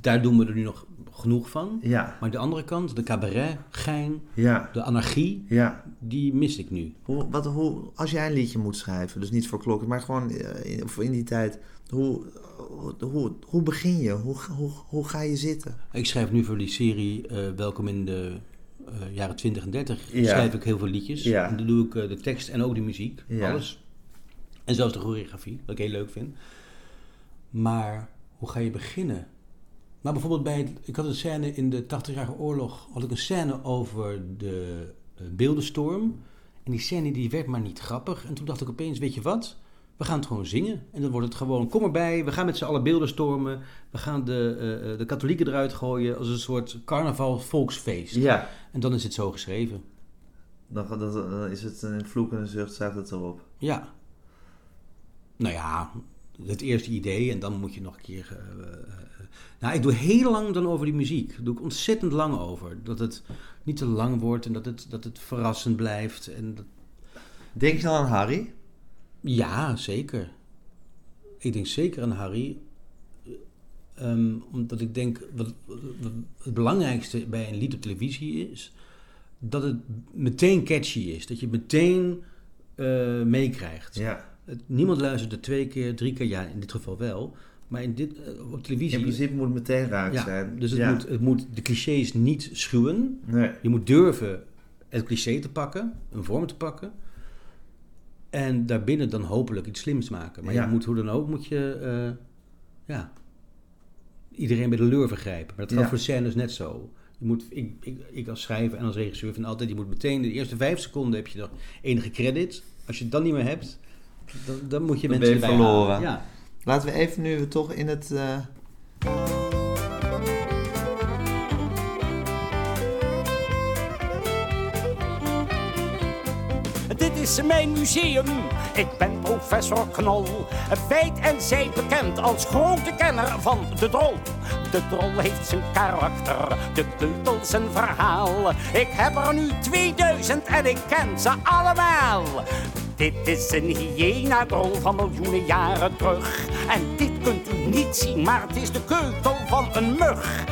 daar doen we er nu nog genoeg van. Ja, Maar de andere kant, de cabaret, gein, ja, de anarchie, ja. die mis ik nu. Hoe, wat, hoe, als jij een liedje moet schrijven, dus niet voor klokken, maar gewoon eh, in, in die tijd, hoe, hoe, hoe, begin je? Hoe, hoe, hoe ga je zitten? Ik schrijf nu voor die serie eh, Welkom in de eh, jaren 20 en 30. Ja. Schrijf ik heel veel liedjes. Ja. En dan doe ik de tekst en ook de muziek. Ja. Alles. En zelfs de choreografie, wat ik heel leuk vind. Maar hoe ga je beginnen? Nou, bijvoorbeeld bij... het- ik had een scène in de 80-jarige oorlog... had ik een scène over de eh, beeldenstorm. En die scène die werd maar niet grappig. En toen dacht ik opeens, weet je wat? We gaan het gewoon zingen. En dan wordt het gewoon, kom erbij, we gaan met z'n allen beelden stormen. We gaan de, eh, eh, de katholieken eruit gooien als een soort carnaval volksfeest. Ja. En dan is het zo geschreven. Dan, dan, dan is het een vloek en een zucht, staat het erop. Ja. Nou ja, het eerste idee en dan moet je nog een keer... eh, eh, nou, ik doe heel lang dan over die muziek. Daar doe ik ontzettend lang over. Dat het niet te lang wordt en dat het, dat het verrassend blijft. En dat, Denk je dan aan Harry? Ja, zeker. Ik denk zeker aan Harry. Ehm, omdat ik denk, wat, wat het belangrijkste bij een lied op televisie is, dat het meteen catchy is. Dat je meteen eh, meekrijgt. Ja. Niemand luistert er twee keer, drie keer, ja, in dit geval wel. Maar in dit, eh, op televisie... In principe moet het meteen raak ja, zijn. dus het, Ja. moet, het moet de clichés niet schuwen. Nee. Je moet durven het cliché te pakken, een vorm te pakken. En daarbinnen dan hopelijk iets slims maken. Maar Ja. je moet hoe dan ook, moet je eh, ja, iedereen bij de leur vergrijpen. Maar dat geldt Ja. voor scènes net zo. Je moet, ik, ik, ik als schrijver en als regisseur vind altijd, je moet meteen de eerste vijf seconden heb je nog enige credit. Als je het dan niet meer hebt, dan, dan moet je Dan mensen ben je verloren. Ja. Laten we even nu we toch in het... eh, Dit is mijn museum. Ik ben professor Knol. Feit en zij bekend als grote kenner van de drol. De drol heeft zijn karakter, de keutel zijn verhaal. Ik heb er nu 2000 en ik ken ze allemaal. Dit is een hyena-drol van miljoenen jaren terug. En dit kunt u niet zien, maar het is de keutel van een mug.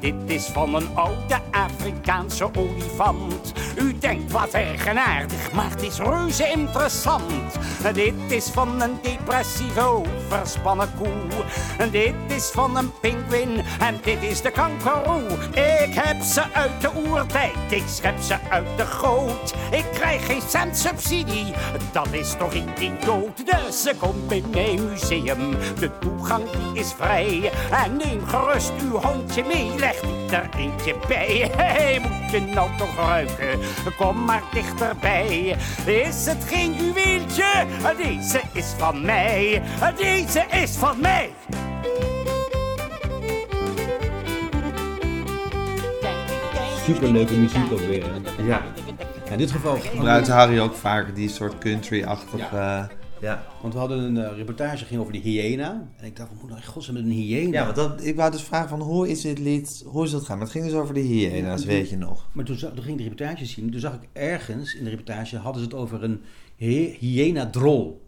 Dit is van een oude Afrikaanse olifant. U denkt wat eigenaardig, maar het is reuze interessant. Dit is van een depressieve, overspannen koe. Dit is van een pinguïn en dit is de kangaroo. Ik heb ze uit de oertijd, ik schep ze uit de goot. Ik krijg geen cent subsidie, dat is toch idioot. Dus ze komt in mijn museum, de die is vrij. En neem gerust uw hondje mee, leg niet er eentje bij. Hey, moet je nou toch ruiken? Kom maar dichterbij. Is het geen juweeltje? Deze is van mij. Deze is van mij. Superleuke muziek ook weer. hè. Ja. In dit geval Gebruikt Harry ook vaak die soort country-achtige... Ja. Ja. Want we hadden een eh, reportage ging over die hyena. En ik dacht, wat moet nou in godsnaam met een hyena? Ja, want dat, ik wou dus vragen van hoe is dit lied, hoe is dat gaan? Maar het ging dus over de hyena's, weet je nog. Maar toen, toen ging ik de reportage zien. Toen zag ik ergens in de reportage hadden ze het over een hy- hyena-drol.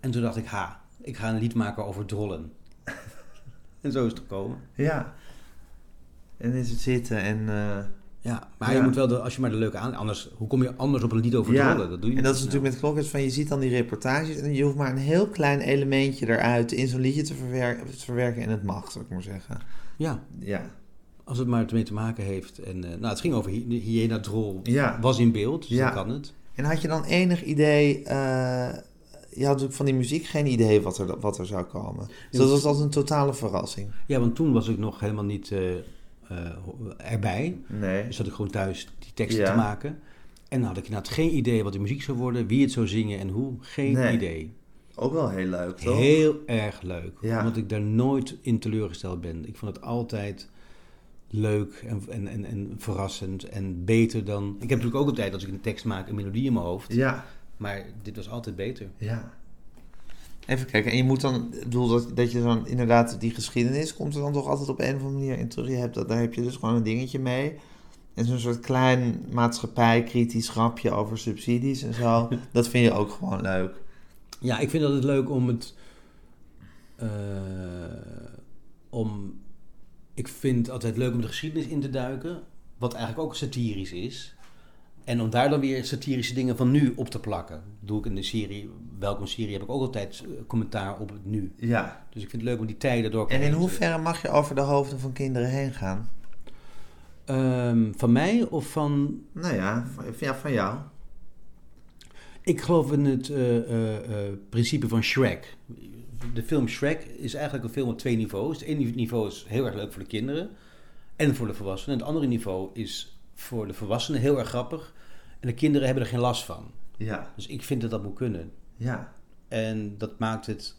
En toen dacht ik, ha, ik ga een lied maken over drollen. en zo is het gekomen. Ja. En is het zitten en... eh, Ja, maar Ja. je moet wel, de, als je maar de leuke aan... Anders, hoe kom je anders op een lied over ja, drollen? Dat doe je en dat is natuurlijk met klokjes van je ziet dan die reportages en je hoeft maar een heel klein elementje eruit in zo'n liedje te verwerken, te verwerken en het mag, zou ik maar zeggen. Ja, Ja. als het maar ermee te maken heeft. En, eh, nou, het ging over hy- de hyena-drol. Ja. Was in beeld, dus Ja. dan kan het. En had je dan enig idee, eh, je had natuurlijk van die muziek geen idee wat er, wat er zou komen. Dus dat was altijd een totale verrassing. Ja, want toen was ik nog helemaal niet eh, erbij. Nee. Dus zat ik gewoon thuis die teksten Ja. te maken. En dan had ik inderdaad geen idee wat de muziek zou worden, wie het zou zingen en hoe. Geen Nee. idee. Ook wel heel leuk, toch? Heel erg leuk. Ja. Omdat ik daar nooit in teleurgesteld ben. Ik vond het altijd leuk en, en, en, en verrassend en beter dan... Ik heb natuurlijk ook altijd, als ik een tekst maak, een melodie in mijn hoofd. Ja. Maar dit was altijd beter. Ja. Even kijken, en je moet dan, ik bedoel dat, dat je dan inderdaad die geschiedenis komt er dan toch altijd op een of andere manier in terug. Je hebt dat, daar heb je dus gewoon een dingetje mee. En zo'n soort klein maatschappijkritisch grapje over subsidies en zo. dat vind je ook gewoon leuk. Ja, ik vind het leuk om het... eh, om... Ik vind het altijd leuk om de geschiedenis in te duiken. Wat eigenlijk ook satirisch is. En om daar dan weer satirische dingen van nu op te plakken. Doe ik in de serie Welkom Serie heb ik ook altijd eh, commentaar op het nu. Ja. Dus ik vind het leuk om die tijden door En in te hoeverre mag je over de hoofden van kinderen heen gaan? Ehm, van mij of van... Nou ja, van, ja, van jou. Ik geloof in het eh, eh, principe van Shrek. De film Shrek is eigenlijk een film op twee niveaus. Het ene niveau is heel erg leuk voor de kinderen en voor de volwassenen. Het andere niveau is voor de volwassenen heel erg grappig. En de kinderen hebben er geen last van. Ja. Dus ik vind dat dat moet kunnen. Ja. En dat maakt het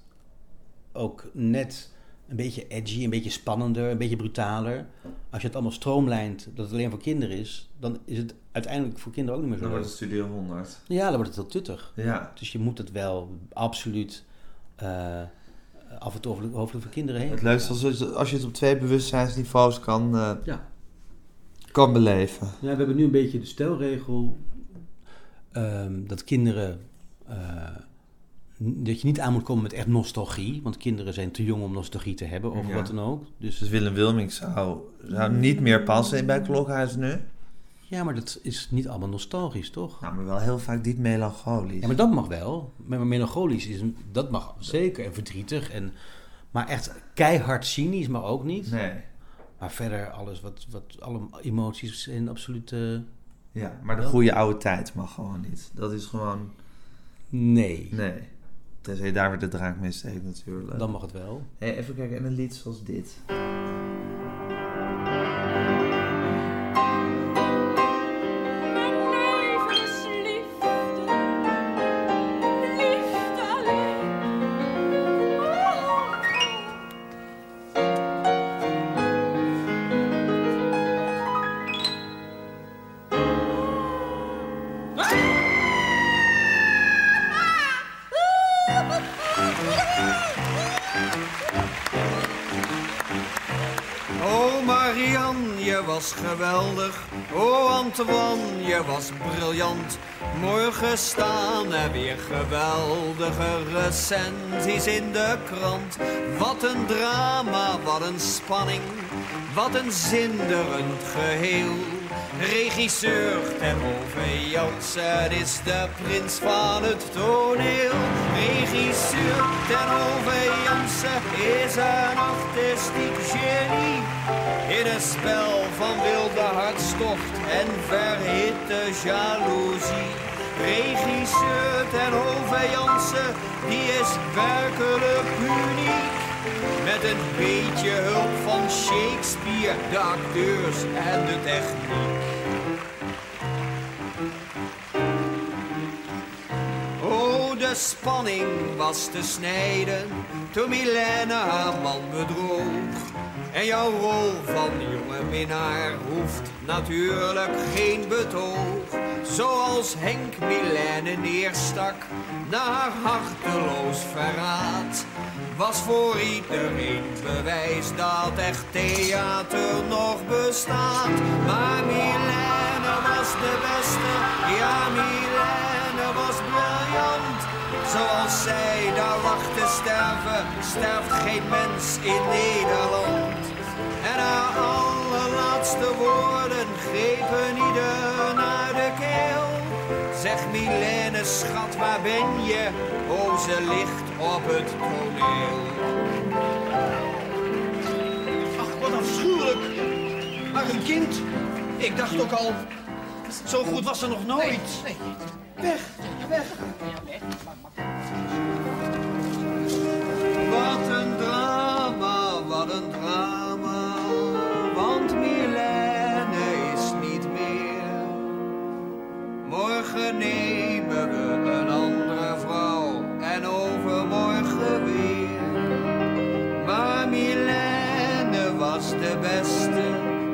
ook net een beetje edgy, een beetje spannender, een beetje brutaler. Als je het allemaal stroomlijnt, dat het alleen voor kinderen is, dan is het uiteindelijk voor kinderen ook niet meer zo Dan wordt het Studio 100. Ja, dan wordt het heel tuttig. Ja. Dus je moet het wel absoluut eh, af en toe over de hoofden van kinderen heen. Het leukste is als- als je het op twee bewustzijnsniveaus kan, eh, Ja. Kan beleven. ja, we hebben nu een beetje de stelregel ehm, dat kinderen. eh, dat je niet aan moet komen met echt nostalgie. Want kinderen zijn te jong om nostalgie te hebben over Ja. wat dan ook. Dus Dus Willem Wilming zou, zou niet meer passen bij Klokhuis nu. ja, maar dat is niet allemaal nostalgisch, toch? Nou, maar wel heel vaak dit melancholisch. Ja, maar dat mag wel. Maar melancholisch is een, dat mag zeker. En verdrietig. En, maar echt keihard cynisch, maar ook niet. Nee. Maar verder alles wat, wat alle emoties zijn absoluut. eh, Ja, maar de goede oude tijd mag gewoon niet. Dat is gewoon... nee. Nee. Tenzij je daar weer de draak mee steekt natuurlijk. Dan mag het wel. Hey, even kijken, en een lied zoals dit. Was briljant. Morgen staan er weer geweldige recensies in de krant. Wat een drama, wat een spanning, wat een zinderend geheel. Regisseur ten Ove Jansen is de prins van het toneel. Regisseur ten Ove Jansen is een artistiek genie. In een spel van wilde hartstocht en verhitte jaloezie. Regisseur ten Ove Jansen, die is werkelijk uniek. Met een beetje hulp van Shakespeare, de acteurs en de techniek. Oh, de spanning was te snijden toen Milena haar man bedroog. En jouw rol van jonge minnaar hoeft natuurlijk geen betoog. Zoals Henk Milene neerstak na haar harteloos verraad. Was voor iedereen bewijs dat echt theater nog bestaat. Maar Milene was de beste, ja briljant. Zoals zij daar lag te sterven, sterft geen mens in Nederland. En haar allerlaatste woorden grepen ieder naar de keel. Zeg Milene, schat, waar ben je? Oh, ze ligt op het toneel. Ach, wat afschuwelijk. Maar een kind. Ik dacht ook al, zo goed was ze nog nooit. Weg, weg.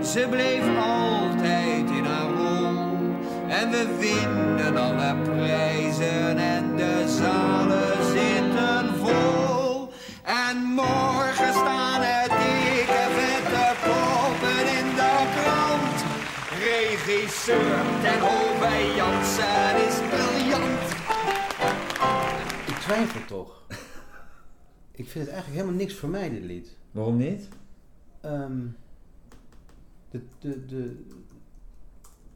Ze bleef altijd in haar rol. En we winnen alle prijzen en de zalen zitten vol. En morgen staan er dikke vette koppen in de krant. Regisseur ten Hove Jansen is briljant. Ik twijfel toch. Ik vind het eigenlijk helemaal niks voor mij, dit lied. Waarom niet? Ehm, de, de, de,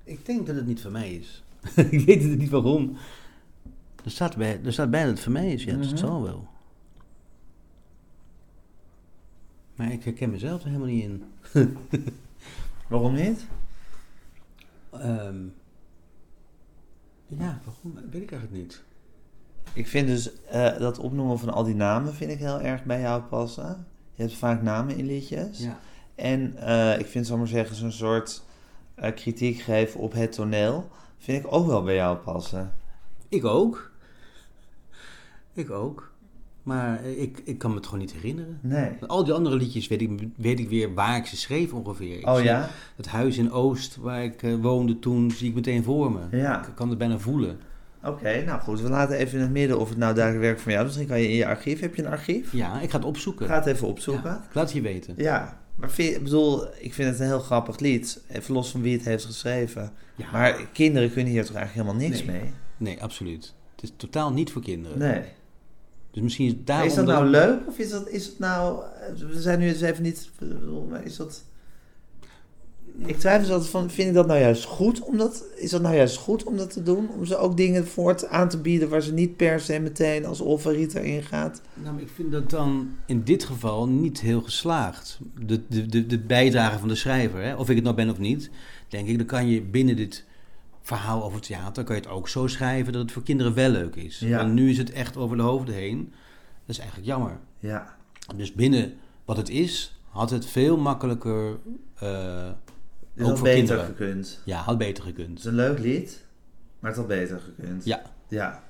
ik denk dat het niet voor mij is. ik weet het niet waarom. Er staat, bij, er staat bij dat het voor mij is, ja, dus het zal wel. Maar ik herken mezelf er helemaal niet in. Waarom niet? Ehm, ja, waarom? Weet ik eigenlijk niet. Ik vind dus eh, dat opnoemen van al die namen vind ik heel erg bij jou passen. Je hebt vaak namen in liedjes. Ja. En eh, ik vind, zal maar zeggen, zo'n soort eh, kritiek geven op het toneel... vind ik ook wel bij jou passen. Ik ook. Ik ook. Maar ik, ik kan me het gewoon niet herinneren. Nee. Al die andere liedjes weet ik, weet ik weer waar ik ze schreef ongeveer. Ik Oh ja? Het huis in Oost, waar ik eh, woonde toen, zie ik meteen voor me. Ja. Ik kan het bijna voelen. Oké, nou goed. We laten even in het midden of het nou duidelijk werkt voor jou. Misschien kan je in je archief... Heb je een archief? Ja, ik ga het opzoeken. Ga het even opzoeken. Ja, ik laat het je weten. Ja, maar vind ik bedoel, ik vind het een heel grappig lied. Even los van wie het heeft geschreven. Ja. Maar kinderen kunnen hier toch eigenlijk helemaal niks Nee. mee? Nee, absoluut. Het is totaal niet voor kinderen. Nee. Dus misschien is daarom... is dat nou leuk of is dat, is het nou... We zijn nu eens even niet... Is dat... Ik twijfel altijd van, vind ik dat nou juist goed om dat... Is dat nou juist goed om dat te doen? Om ze ook dingen voort aan te bieden waar ze niet per se meteen als favoriet erin gaat? Nou, ik vind dat dan in dit geval niet heel geslaagd. De, de, de, de bijdrage van de schrijver, hè? of ik het nou ben of niet, denk ik, dan kan je binnen dit verhaal over theater, kan je het ook zo schrijven dat het voor kinderen wel leuk is. Ja. Want nu is het echt over de hoofden heen. Dat is eigenlijk jammer. Ja. Dus binnen wat het is, had het veel makkelijker, eh, Dus ook dat voor beter kinderen. gekund. Ja, had beter Het gekund. is een leuk lied, maar het had beter gekund. Ja, Ja.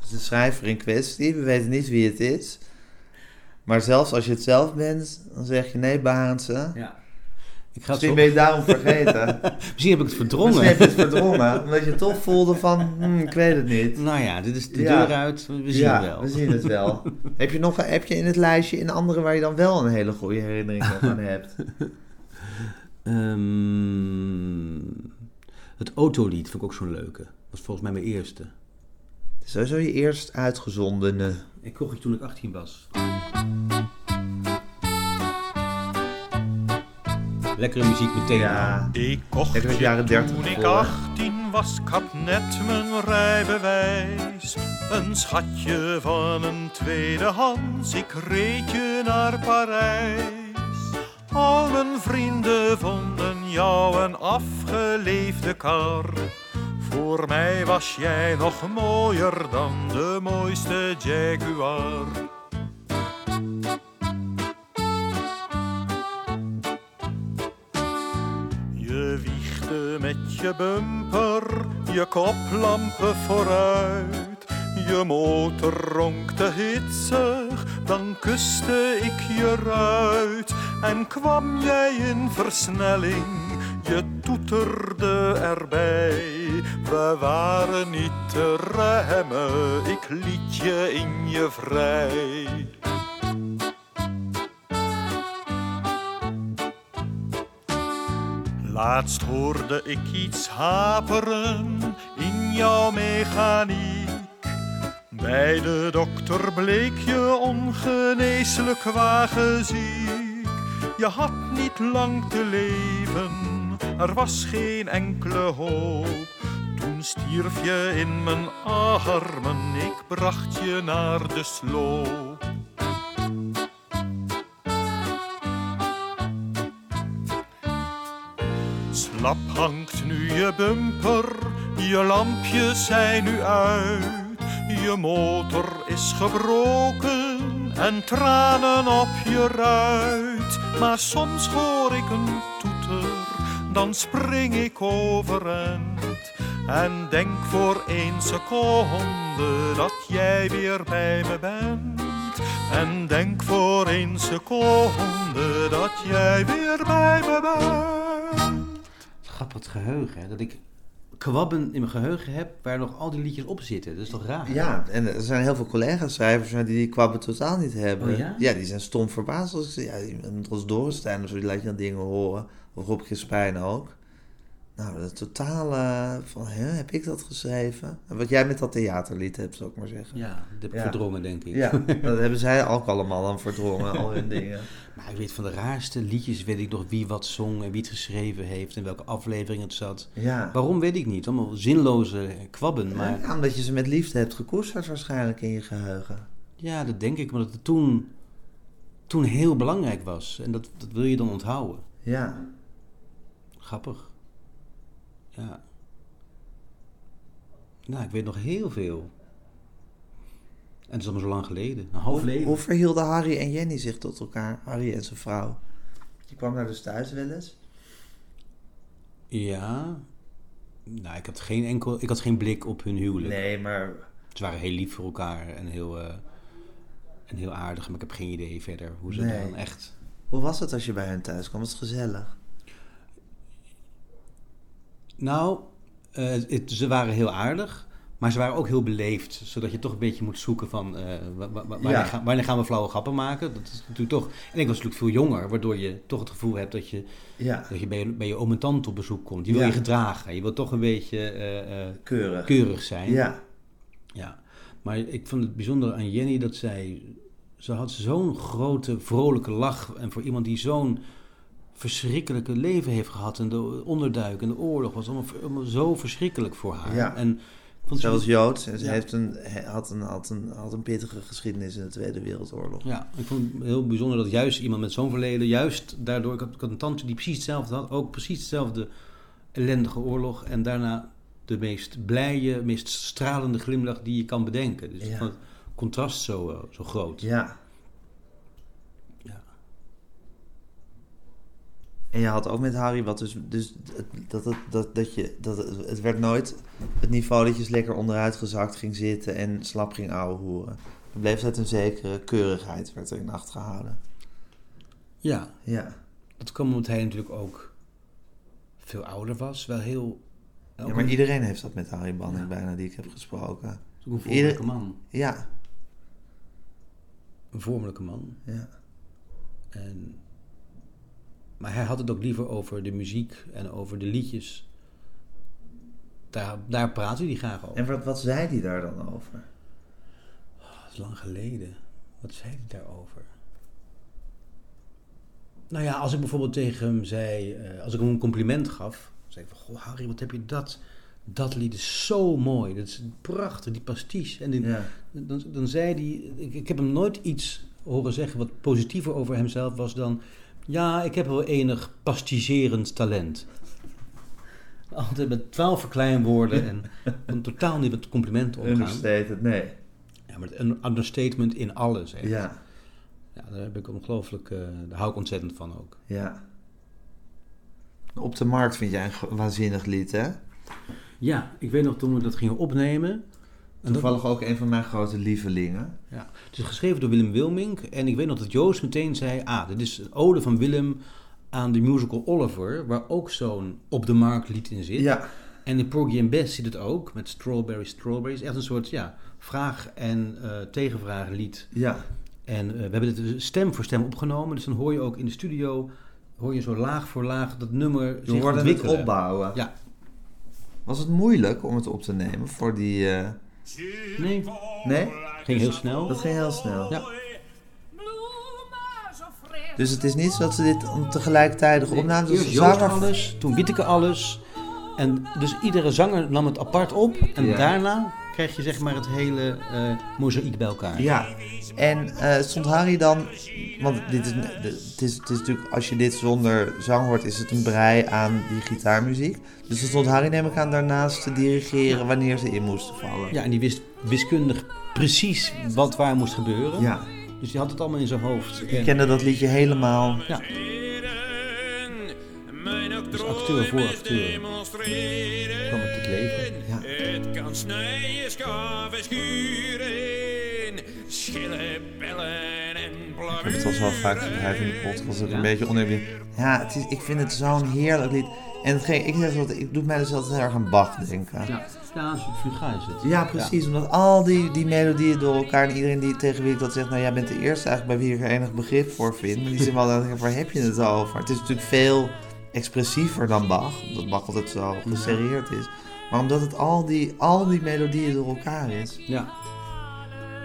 Dus de schrijver in kwestie, we weten niet wie het is. Maar zelfs als je het zelf bent, dan zeg je nee, Barendse. ja. Ik ga het Misschien ben je het daarom vergeten. Misschien heb ik het verdrongen. Misschien heb je het verdrongen, omdat je toch voelde van, hmm, ik weet het niet. Nou ja, dit is de Ja. deur uit. We zien ja, het wel. we zien het wel. heb je nog heb je in het lijstje in andere waar je dan wel een hele goede herinnering aan hebt? Ehm, het autolied vond ik ook zo'n leuke. Dat was volgens mij mijn eerste. Sowieso je eerst uitgezondene. Ik kocht het toen ik 18 was. Lekkere muziek meteen. Ja. Ik kocht Lekker je jaren 30 toen ik voor. 18 was, ik had net mijn rijbewijs. Een schatje van een tweedehands, ik reed je naar Parijs. Al mijn vrienden vonden jou een afgeleefde kar. Voor mij was jij nog mooier dan de mooiste Jaguar. Je wiegde met je bumper, je koplampen vooruit. Je motor ronkte hitsig, dan kuste ik je ruit. En kwam jij in versnelling, je toeterde erbij. We waren niet te remmen, ik liet je in je vrij. Laatst hoorde ik iets haperen in jouw mechaniek. Bij de dokter bleek je ongeneeslijk wagenziek. Je had niet lang te leven, er was geen enkele hoop. Toen stierf je in mijn armen, ik bracht je naar de sloop. Slap hangt nu je bumper, je lampjes zijn nu uit. Je motor is gebroken en tranen op je ruit. Maar soms hoor ik een toeter, dan spring ik overend. En denk voor één seconde dat jij weer bij me bent. En denk voor één seconde dat jij weer bij me bent. Grappig geheugen, hè? Dat ik kwabben in mijn geheugen heb waar nog al die liedjes op zitten. Dat is toch raar? Ja, en er zijn heel veel collega-schrijvers die die kwabben totaal niet hebben. Oh ja? die zijn stom verbaasd. Als ja, als Dorenstein of zo, die laat je dan dingen horen. Of Rob Gispijn ook. Nou, dat totale van, hè, heb ik dat geschreven? En wat jij met dat theaterlied hebt, zou ik maar zeggen. Ja, dat heb ik Ja. verdrongen, denk ik. Ja, dat hebben zij ook allemaal dan verdrongen, al hun dingen. Maar ik weet van de raarste liedjes, weet ik nog wie wat zong en wie het geschreven heeft en welke aflevering het zat. Ja. Waarom weet ik niet, allemaal zinloze kwabben. Maar Ja, omdat je ze met liefde hebt gekoesterd waarschijnlijk in je geheugen. ja, dat denk ik, omdat het toen, toen heel belangrijk was. En dat, dat wil je dan onthouden. Ja. Grappig. Ja. Nou, ik weet nog heel veel. En het is allemaal zo lang geleden. Een half leven. hoe verhielden Harry en Jenny zich tot elkaar? Harry en zijn vrouw. Je kwam daar dus thuis wel eens. Ja. Nou, ik had geen enkel... Ik had geen blik op hun huwelijk. Nee, maar Ze waren heel lief voor elkaar en heel, eh, en heel aardig. Maar ik heb geen idee verder hoe ze Nee. dan echt... hoe was het als je bij hen thuis kwam? Was het gezellig? Nou, eh, het- ze waren heel aardig. Maar ze waren ook heel beleefd. Zodat je toch een beetje moet zoeken van... wa- wa- wa- wanneer, Ja. gaan, wanneer gaan we flauwe grappen maken? Dat is natuurlijk toch... En ik was natuurlijk veel jonger. Waardoor je toch het gevoel hebt dat je, Ja, dat je bij, je, bij je oom en tante op bezoek komt. Je wil Ja. je gedragen. Je wil toch een beetje eh, keurig. keurig zijn. Ja, Ja, maar ik vond het bijzonder aan Jenny dat zij... Ze had zo'n grote, vrolijke lach. En voor iemand die zo'n verschrikkelijke leven heeft gehad... en de onderduik en de oorlog was allemaal, allemaal zo verschrikkelijk voor haar. Ja. En ik vond ze ze was Joods en ze Ja. heeft een, had, een, had, een, had een pittige geschiedenis in de Tweede Wereldoorlog. Ja, ik vond het heel bijzonder dat juist iemand met zo'n verleden... juist daardoor... Ik had, ik had een tante die precies hetzelfde had. Ook precies hetzelfde ellendige oorlog. En daarna de meest blije, meest stralende glimlach die je kan bedenken. Dus Ja. het contrast zo, eh, zo groot. Ja. En je had ook met Harry wat dus, dus dat, dat, dat, dat je, dat het, werd nooit het niveau dat je eens lekker onderuit gezakt ging zitten en slap ging ouwehoeren. Er bleef altijd een zekere keurigheid werd er in acht gehouden. Ja, Ja. dat kwam omdat hij natuurlijk ook veel ouder was. Wel heel... ja, maar een- iedereen heeft dat met Harry Banning Ja. bijna die ik heb gesproken. een vormelijke ieder- man. Ja, Een vormelijke man. ja. En Maar hij had het ook liever over de muziek en over de liedjes. Daar, daar praten hij graag over. En wat, wat zei hij daar dan over? Dat is lang geleden. Wat zei hij daarover? Nou ja, als ik bijvoorbeeld tegen hem zei, eh, als ik hem een compliment gaf, zei ik van, goh Harry, wat heb je dat? Dat lied is zo mooi, dat is prachtig, die pastiche. En die- Ja. dan, dan zei hij, ik, ik heb hem nooit iets horen zeggen wat positiever over hemzelf was dan, ja, ik heb wel enig pastigerend talent. Altijd met twaalf verkleinwoorden en kon totaal niet met complimenten omgaan. Understated, nee. Ja, maar een understatement in alles. Echt. Ja, Ja, daar heb ik ongelooflijk, eh, daar hou ik ontzettend van ook. ja. Op de markt vind jij een waanzinnig lied, hè? Ja, ik weet nog toen we dat gingen opnemen. Toevallig ook een van mijn grote lievelingen. ja, het is geschreven door Willem Wilmink. En ik weet nog dat Joost meteen zei: Ah, dit is een ode van Willem aan de musical Oliver, waar ook zo'n op de markt lied in zit. Ja, En in Porgy and Bess zit het ook, met Strawberry Strawberries. Echt een soort ja, vraag- en eh tegenvraag lied. ja. En eh, we hebben dit dus stem voor stem opgenomen. Dus dan hoor je ook in de studio, hoor je zo laag voor laag dat nummer Je zich het ontwikkelen. opbouwen. Ja. Was het moeilijk om het op te nemen voor die... eh, Nee, Nee? ging heel snel. Dat ging heel snel. Ja. Dus het is niet zo dat ze dit om tegelijkertijd opnamen. Dus Eerst Joost zanger... alles, toen Witteke alles. En dus iedere zanger nam het apart op. En Ja. daarna krijg je zeg maar het hele eh mozaïek bij elkaar. Ja. En eh, stond Harry dan... Want dit is, het, is, het is natuurlijk... Als je dit zonder zang hoort, is het een brei aan die gitaarmuziek. Dus dan stond Harry, neem ik aan, daarnaast te dirigeren wanneer ze in moesten vallen. Ja, en die wist wiskundig precies wat waar moest gebeuren. Ja. Dus die had het allemaal in zijn hoofd. En- kende dat liedje helemaal. Ja. Dus acteur voor acteur kwam het tot leven. Ja. Het schaven, schuren, schillen, bellen en Ik heb het al zo vaak gebruikt in de podcast. Dat ik Ja. een beetje oneerbiedig. Ja, het is, ik vind het zo'n heerlijk lied. En hetgeen, ik, zeg altijd, ik doe mij dus altijd heel erg aan Bach denken. Ja, ja Fuga is het. Ja, precies. Omdat al die, die melodieën door elkaar en iedereen die tegen wie ik dat zegt, nou jij bent de eerste eigenlijk bij wie ik er enig begrip voor vind. Maar die zeggen wel, dan, waar heb je het over? Het is natuurlijk veel expressiever dan Bach, omdat Bach altijd zo geserreerd is. Maar omdat het al die, al die melodieën door elkaar is. Ja.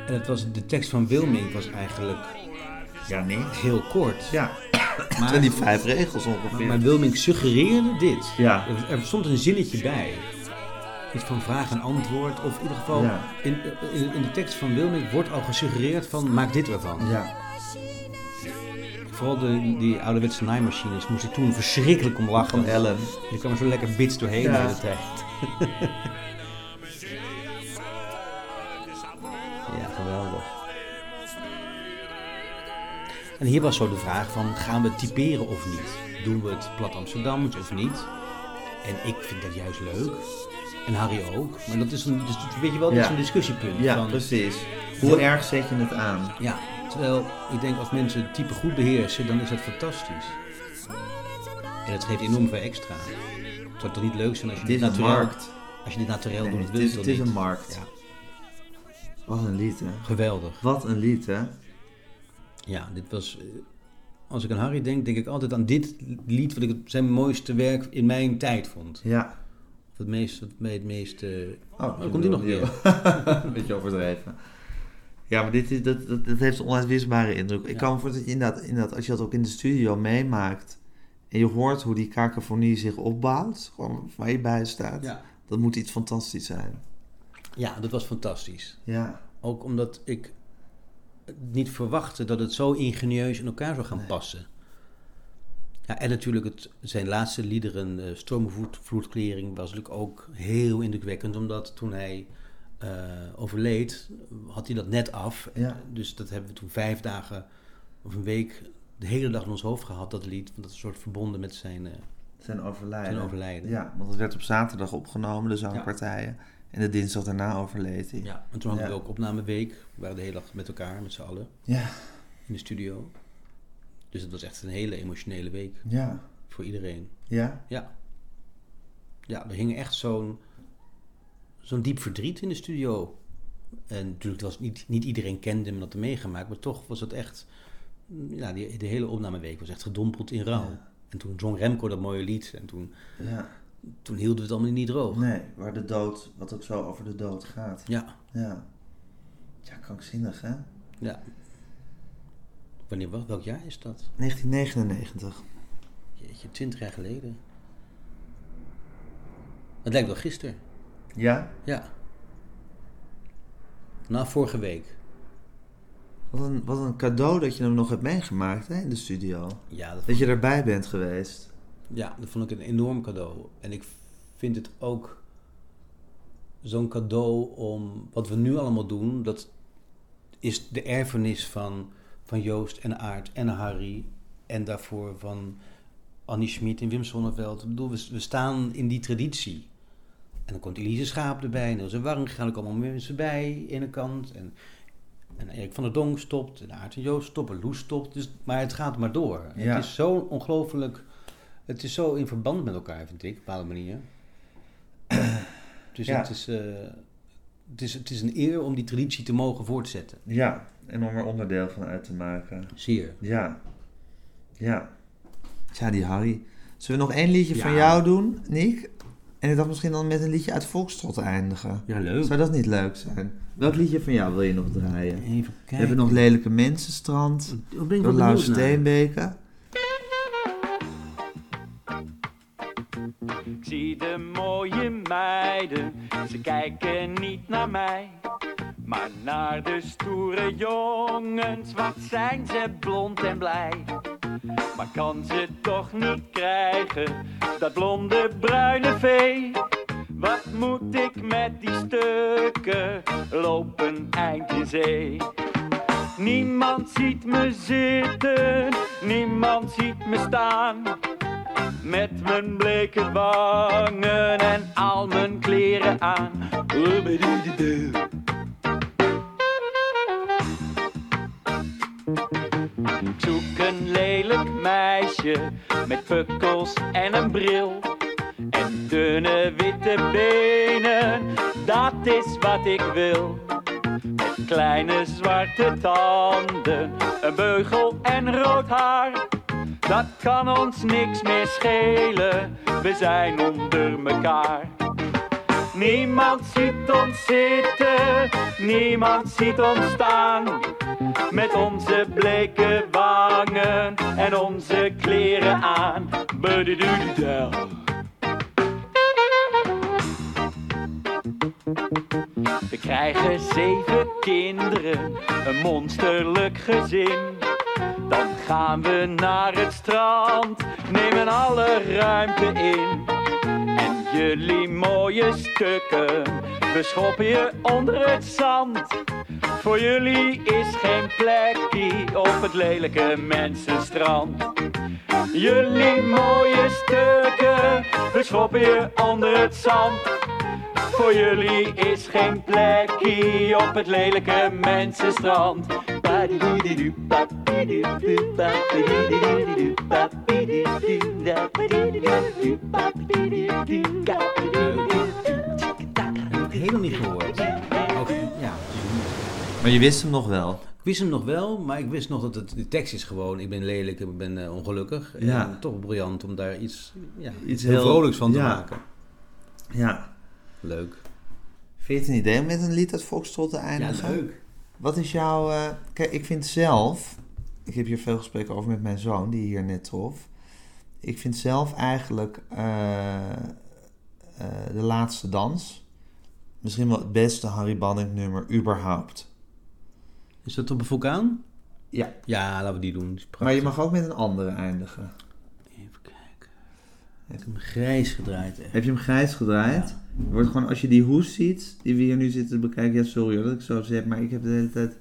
En het was, de tekst van Wilming was eigenlijk Ja, nee. heel kort. Ja, Maar, en die vijf regels ongeveer. maar Wilming suggereerde dit. Ja. Er, er stond een zinnetje bij. Iets van vraag en antwoord. Of in ieder geval, Ja. in, in, in de tekst van Wilming wordt al gesuggereerd van maak dit ervan. Ja. Vooral de, die ouderwetse naaimachines moest ik toen verschrikkelijk om lachen. Van Ellen. Je kwam er zo lekker bits doorheen Ja. de hele tijd. Ja, geweldig. En hier was zo de vraag van, gaan we typeren of niet? Doen we het plat Amsterdams of niet? En ik vind dat juist leuk. En Harry ook. Maar dat is een, dus, weet je wel, dat is Ja. een discussiepunt. Ja, van, precies. Hoe erg zet je het aan? ja, terwijl ik denk als mensen het type goed beheersen, dan is dat fantastisch. En het geeft enorm veel extra. Het zou toch niet leuk zijn als je Dit een markt. als je dit naturel Nee, doet, het is, het is niet? een markt. Ja, Wat een lied, hè? geweldig. Wat een lied, hè? Ja, dit was. eh, Als ik aan Harry denk, denk ik altijd aan dit lied, wat ik zijn mooiste werk in mijn tijd vond. Ja. Of het meest, het me- het meest eh, Oh, dan komt die nog keer. Een beetje overdreven. Ja, maar dit is, dat, dat, dat heeft een onuitwisbare indruk. Ik kan me voorstellen, dat je inderdaad, inderdaad, als je dat ook in de studio meemaakt... en je hoort hoe die kakofonie zich opbouwt, gewoon waar je bij staat... Ja. dat moet iets fantastisch zijn. ja, dat was fantastisch. Ja, Ook omdat ik niet verwachtte dat het zo ingenieus in elkaar zou gaan passen. Ja, en natuurlijk het, zijn laatste liederen, uh, Stroomvloedklering, was natuurlijk ook heel indrukwekkend. Omdat toen hij eh, overleed, had hij dat net af. Ja. Dus dat hebben we toen vijf dagen of een week de hele dag in ons hoofd gehad, dat lied. Want dat is een soort verbonden met zijn, eh, zijn overlijden. zijn overlijden. Ja, want het werd op zaterdag opgenomen, de zangpartijen. En de dinsdag daarna overleed hij. Ja, en toen hadden we ook opnameweek. We waren de hele dag met elkaar, met z'n allen, Ja, in de studio. Dus het was echt een hele emotionele week ja, voor iedereen. ja. Ja. Ja, er hing echt zo'n zo'n diep verdriet in de studio. En natuurlijk was niet, niet iedereen kende hem hem meegemaakt, maar toch was het echt... Ja, die, de hele opnameweek was echt gedompeld in rouw. Ja. En toen zong Remco dat mooie lied. En toen, Ja, toen hielden we het allemaal niet droog. nee, waar de dood, wat ook zo over de dood gaat. Ja, Ja. Ja, krankzinnig hè? ja. Wanneer, wel- welk jaar is dat? 1999. Jeetje, 20 jaar geleden. Het lijkt wel gisteren. Ja? Ja. Na vorige week. Wat een, wat een cadeau dat je hem nog hebt meegemaakt hè, in de studio. Ja dat, je erbij bent geweest. ja, dat vond ik een enorm cadeau. En ik vind het ook zo'n cadeau om wat we nu allemaal doen. Dat is de erfenis van, van Joost en Aart en Harry. En daarvoor van Annie Schmid en Wim Sonneveld. Ik bedoel, we, we staan in die traditie. En dan komt Elise Schaap erbij. En Ilse Warring gaan ook allemaal mensen bij. Ene kant. En, en Erik van der Donk stopt. En Aart en Joost stoppen. Loes stopt. Dus, maar het gaat maar door. Ja. Het is zo ongelooflijk... Het is zo in verband met elkaar, vind ik. Op een bepaalde manier. Dus Ja. het, is, eh, het, is, het is een eer om die traditie te mogen voortzetten. Ja, en om er onderdeel van uit te maken. Zeer. Ja. Ja. Ja, die Harry. Zullen we nog één liedje van jou doen, Nick? En ik dacht misschien dan met een liedje uit Volkstrot eindigen. Ja, leuk. Zou dat niet leuk zijn? Welk liedje van jou wil je nog draaien? Even We kijken. hebben nog Lelijke Mensenstrand. Wat ben ik Door Lau. Steenbeke. Ik zie de mooie meiden, ze kijken niet naar mij. Maar naar de stoere jongens, wat zijn ze blond en blij. Maar kan ze toch niet krijgen, dat blonde bruine vee. Wat moet ik met die stukken, lopen eind in zee. Niemand ziet me zitten, niemand ziet me staan. Met mijn bleke wangen en al mijn kleren aan. Oebedoededoe. Zoek een lelijk meisje met pukkels en een bril. En dunne witte benen, dat is wat ik wil. Met kleine zwarte tanden, een beugel en rood haar. Dat kan ons niks meer schelen, we zijn onder mekaar. Niemand ziet ons zitten, niemand ziet ons staan. Met onze bleke wangen en onze kleren aan. We krijgen zeven kinderen, een monsterlijk gezin. Dan gaan we naar het strand, nemen alle ruimte in. Jullie mooie stukken, we schoppen je onder het zand. Voor jullie is geen plekje op het lelijke mensenstrand. Jullie mooie stukken, we schoppen je onder het zand. Voor jullie is geen plekje op het lelijke mensenstrand. Helemaal niet gehoord. Ook, ja. Maar je wist hem nog wel. Ik wist hem nog wel, maar ik wist nog dat het, de tekst is gewoon... Ik ben lelijk, ik ben eh, ongelukkig. Ja. En toch briljant om daar iets, ja, Iets heel vrolijks van te ja. maken. Ja. Leuk. Vind je het een idee om met een lied uit Volkstrot te eindigen? Wat is jouw... eh, kijk, ik vind zelf... Ik heb hier veel gesprekken over met mijn zoon, die hier net trof. Ik vind zelf eigenlijk eh, eh, de laatste dans... misschien wel het beste Harry Banning nummer überhaupt. Is dat op een vulkaan? Ja. Ja, laten we die doen. Die Maar je mag ook met een andere eindigen. Even kijken. Ik heb hem grijs gedraaid. Echt. Heb je hem grijs gedraaid? Er wordt gewoon, als je die hoes ziet, die we hier nu zitten te bekijken... Ja, sorry hoor dat ik zo zeg, maar ik heb de hele tijd...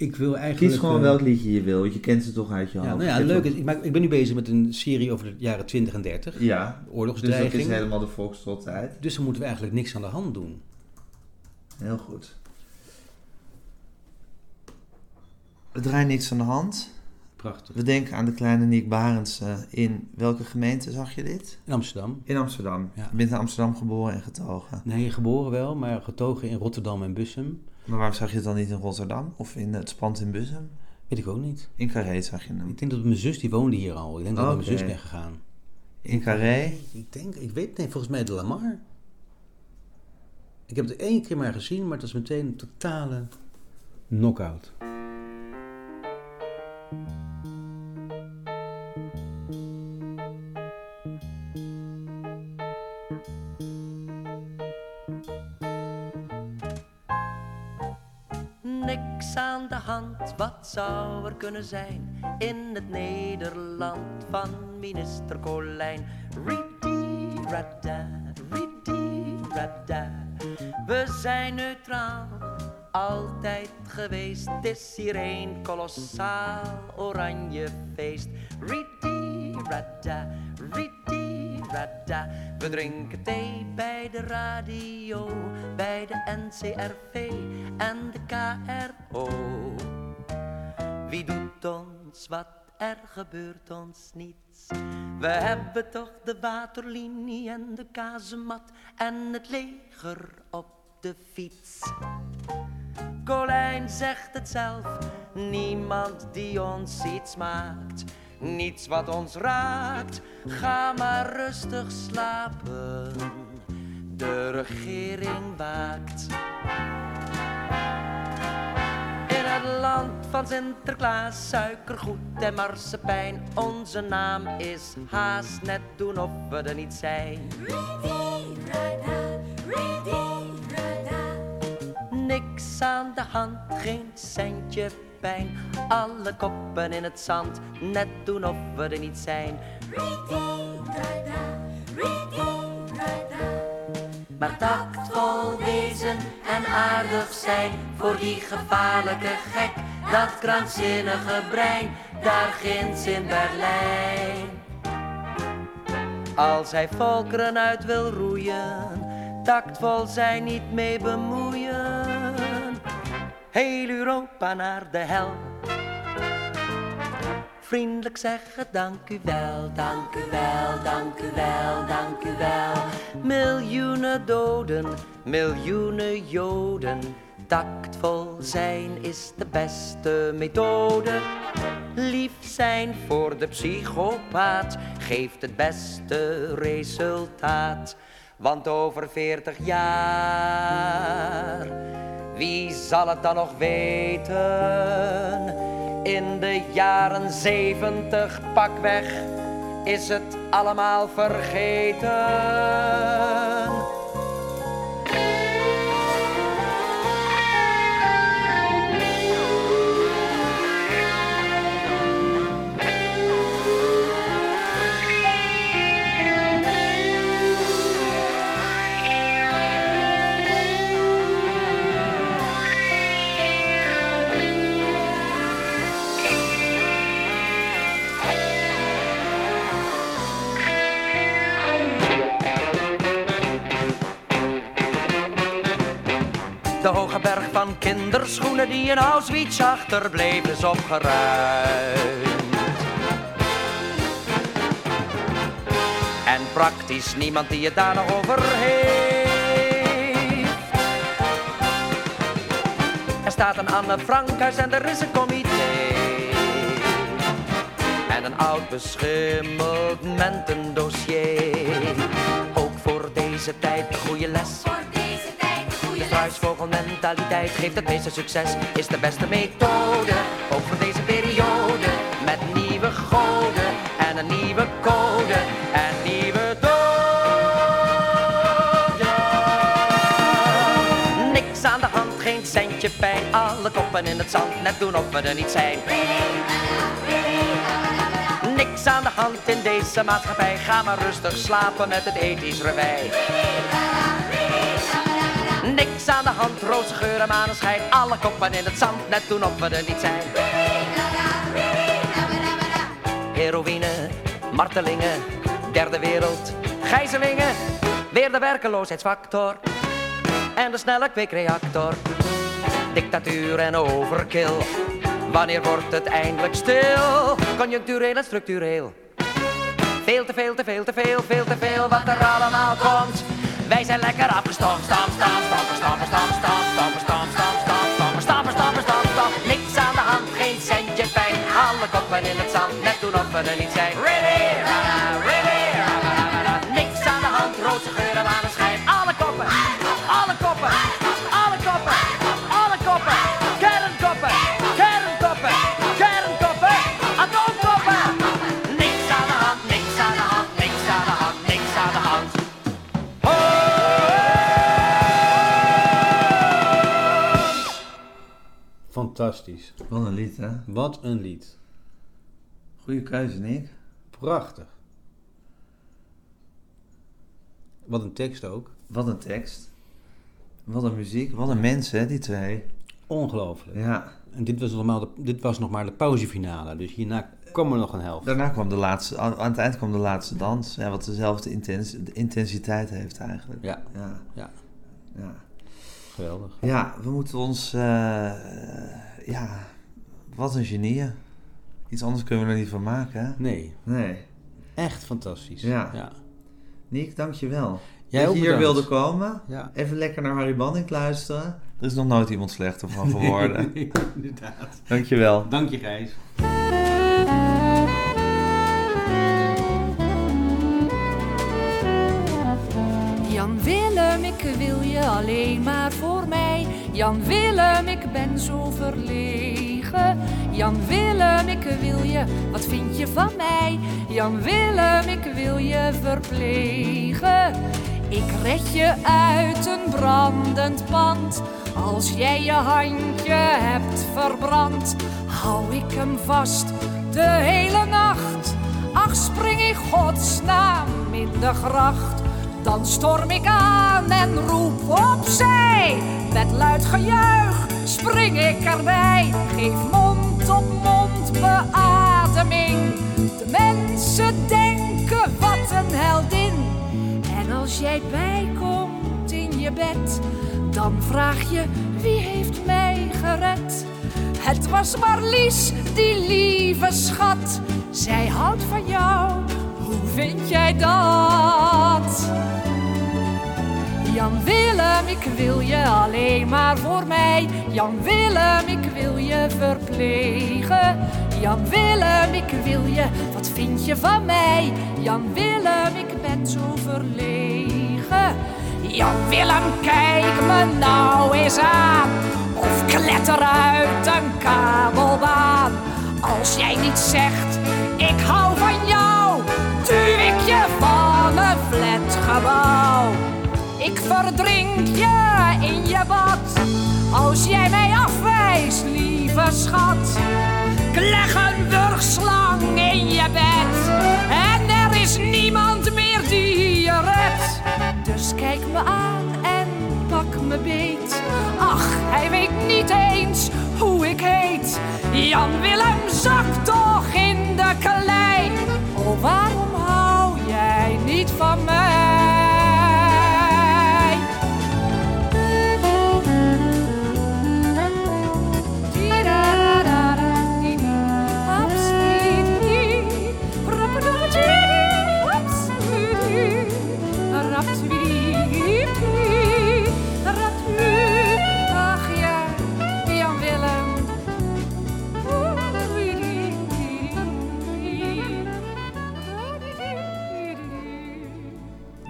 Ik wil eigenlijk... Kies gewoon eh, welk liedje je wil, want je kent ze toch uit je Ja, hoofd. nou ja, is, ik, maak, ik ben nu bezig met een serie over de jaren 20 en 30. Ja, dus dat Oorlogsdreiging. is helemaal de volkstrottijd. Dus dan moeten we eigenlijk niks aan de hand doen. Heel goed. We draaien niks aan de hand. Prachtig. We denken aan de kleine Nick Barendse. In welke gemeente zag je dit? In Amsterdam. In Amsterdam. Ja. Je bent in Amsterdam geboren en getogen. Nee, geboren wel, maar getogen in Rotterdam en Bussum. Maar waarom zag je het dan niet in Rotterdam? Of in het Spand in Bussum? Weet ik ook niet. In Carré zag je hem. Ik denk dat mijn zus, die woonde hier al. Ik denk dat ik mijn zus ben gegaan. In Carré? Ik denk, ik weet nee, volgens mij de Lamar. Ik heb het één keer maar gezien, maar het was meteen een totale knock-out. Zou er kunnen zijn in het Nederland van minister Colijn? Ridi, rada, ridi, rada. We zijn neutraal, altijd geweest. Het is hier een kolossaal oranje feest. Ridi, rada, ridi, rada. We drinken thee bij de radio, bij de NCRV en de KRO. Wie doet ons wat, er gebeurt ons niets. We hebben toch de waterlinie en de kazemat en het leger op de fiets. Colijn zegt het zelf, niemand die ons iets maakt. Niets wat ons raakt, ga maar rustig slapen. De regering waakt. Land van Sinterklaas, suikergoed en marsepein. Onze naam is haast net doen of we er niet zijn. Niks aan de hand, geen centje pijn. Alle koppen in het zand, net doen of we er niet zijn. Maar tactvol wezen en aardig zijn voor die gevaarlijke gek, dat krankzinnige brein, daar ginds in Berlijn. Als hij volkeren uit wil roeien, tactvol zijn niet mee bemoeien. Heel Europa naar de hel. Vriendelijk zeggen dank u wel, dank u wel, dank u wel, dank u wel. Miljoenen doden, miljoenen joden. Tactvol zijn is de beste methode. Lief zijn voor de psychopaat geeft het beste resultaat. Want over veertig jaar, wie zal het dan nog weten? In de jaren zeventig pakweg is het allemaal vergeten. Van kinderschoenen die in Auschwitz achterbleven is opgeruimd. En praktisch niemand die het daar nog over heeft. Er staat een Anne Frankhuis en er is een comité. En een oud beschimmeld mentendossier. Ook voor deze tijd goede les. Struisvogelmentaliteit geeft het meeste succes, is de beste methode. Ook voor deze periode, met nieuwe goden en een nieuwe code en nieuwe doden. Niks aan de hand, geen centje pijn, alle koppen in het zand, net doen of we er niet zijn. Niks aan de hand in deze maatschappij, ga maar rustig slapen met het ethisch revij. Niks aan de hand, roze geur en maneschijn. Alle koppen in het zand, net doen of we er niet zijn. Heroïne, martelingen, derde wereld, gijzelingen. Weer de werkeloosheidsfactor en de snelle kweekreactor. Dictatuur en overkill, wanneer wordt het eindelijk stil? Conjunctureel en structureel. Veel te veel, te veel, te veel, veel te veel wat er allemaal komt. Wij zijn lekker appelstam, stam, stam, stam, stam, stam, stam, stam, stam, stam, stam, stam, stamper, stam, stam. Niks aan de hand, geen centje pijn. Alle koppen in het zand, net doen of we er niet zijn. Really, really, Niks aan de hand, roze geuren aan schijn. Alle koppen, alle koppen. Fantastisch. Wat een lied, hè? Wat een lied. Goeie keuze, Nick. Prachtig. Wat een tekst ook. Wat een tekst. Wat een muziek. Wat een mensen, hè, die twee. Ongelooflijk. Ja. En dit was, nog maar de, dit was nog maar de pauzefinale. Dus hierna kwam er nog een helft. Daarna kwam de laatste, aan, aan het eind kwam de laatste dans. Ja, wat dezelfde intens, de intensiteit heeft eigenlijk. Ja, Ja. ja. Ja, geweldig. ja we moeten ons... eh, ja, wat een genieën. Iets anders kunnen we er niet van maken, hè? Nee, Nee. echt fantastisch. Ja. ja. Nick, dankjewel. Jij dat ook je hier wilde komen. Ja. Even lekker naar Harry Banning luisteren. Er is nog nooit iemand slechter van geworden. Inderdaad. Dankjewel. Dank je, Gijs. Jan Willem, ik wil je alleen maar voor mij. Jan Willem, ik ben zo verlegen. Jan Willem, ik wil je, wat vind je van mij? Jan Willem, ik wil je verplegen. Ik red je uit een brandend pand. Als jij je handje hebt verbrand, hou ik hem vast de hele nacht. Ach, spring in godsnaam in de gracht. Dan storm ik aan en roep opzij. Met luid gejuich spring ik erbij. Geef mond op mond beademing. De mensen denken wat een heldin. En als jij bijkomt in je bed, dan vraag je wie heeft mij gered. Het was Marlies, die lieve schat. Zij houdt van jou, vind jij dat? Jan Willem, ik wil je alleen maar voor mij. Jan Willem, ik wil je verplegen. Jan Willem, ik wil je, wat vind je van mij? Jan Willem, ik ben zo verlegen. Jan Willem, kijk me nou eens aan. Of kletter uit een kabelbaan. Als jij niet zegt, ik hou van jou, duw ik je van een flatgebouw. Ik verdrink je in je bad, als jij mij afwijst, lieve schat. Ik leg een wurgslang in je bed, en er is niemand meer die je redt. Dus kijk me aan en pak me beet. Ach, hij weet niet eens ik heet. Jan Willem zakt toch in de klei. Oh, waarom hou jij niet van mij?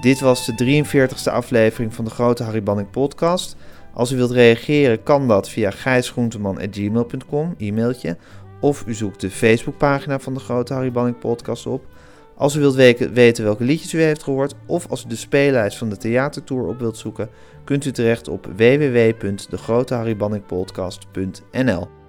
Dit was de 43ste aflevering van de Grote Harry Banning podcast. Als u wilt reageren kan dat via gijsgroenteman.gmail.com, e-mailtje. Of u zoekt de Facebookpagina van de Grote Harry Banning podcast op. Als u wilt weten welke liedjes u heeft gehoord of als u de speellijst van de theatertour op wilt zoeken, kunt u terecht op www.degroteharrybanningpodcast.nl.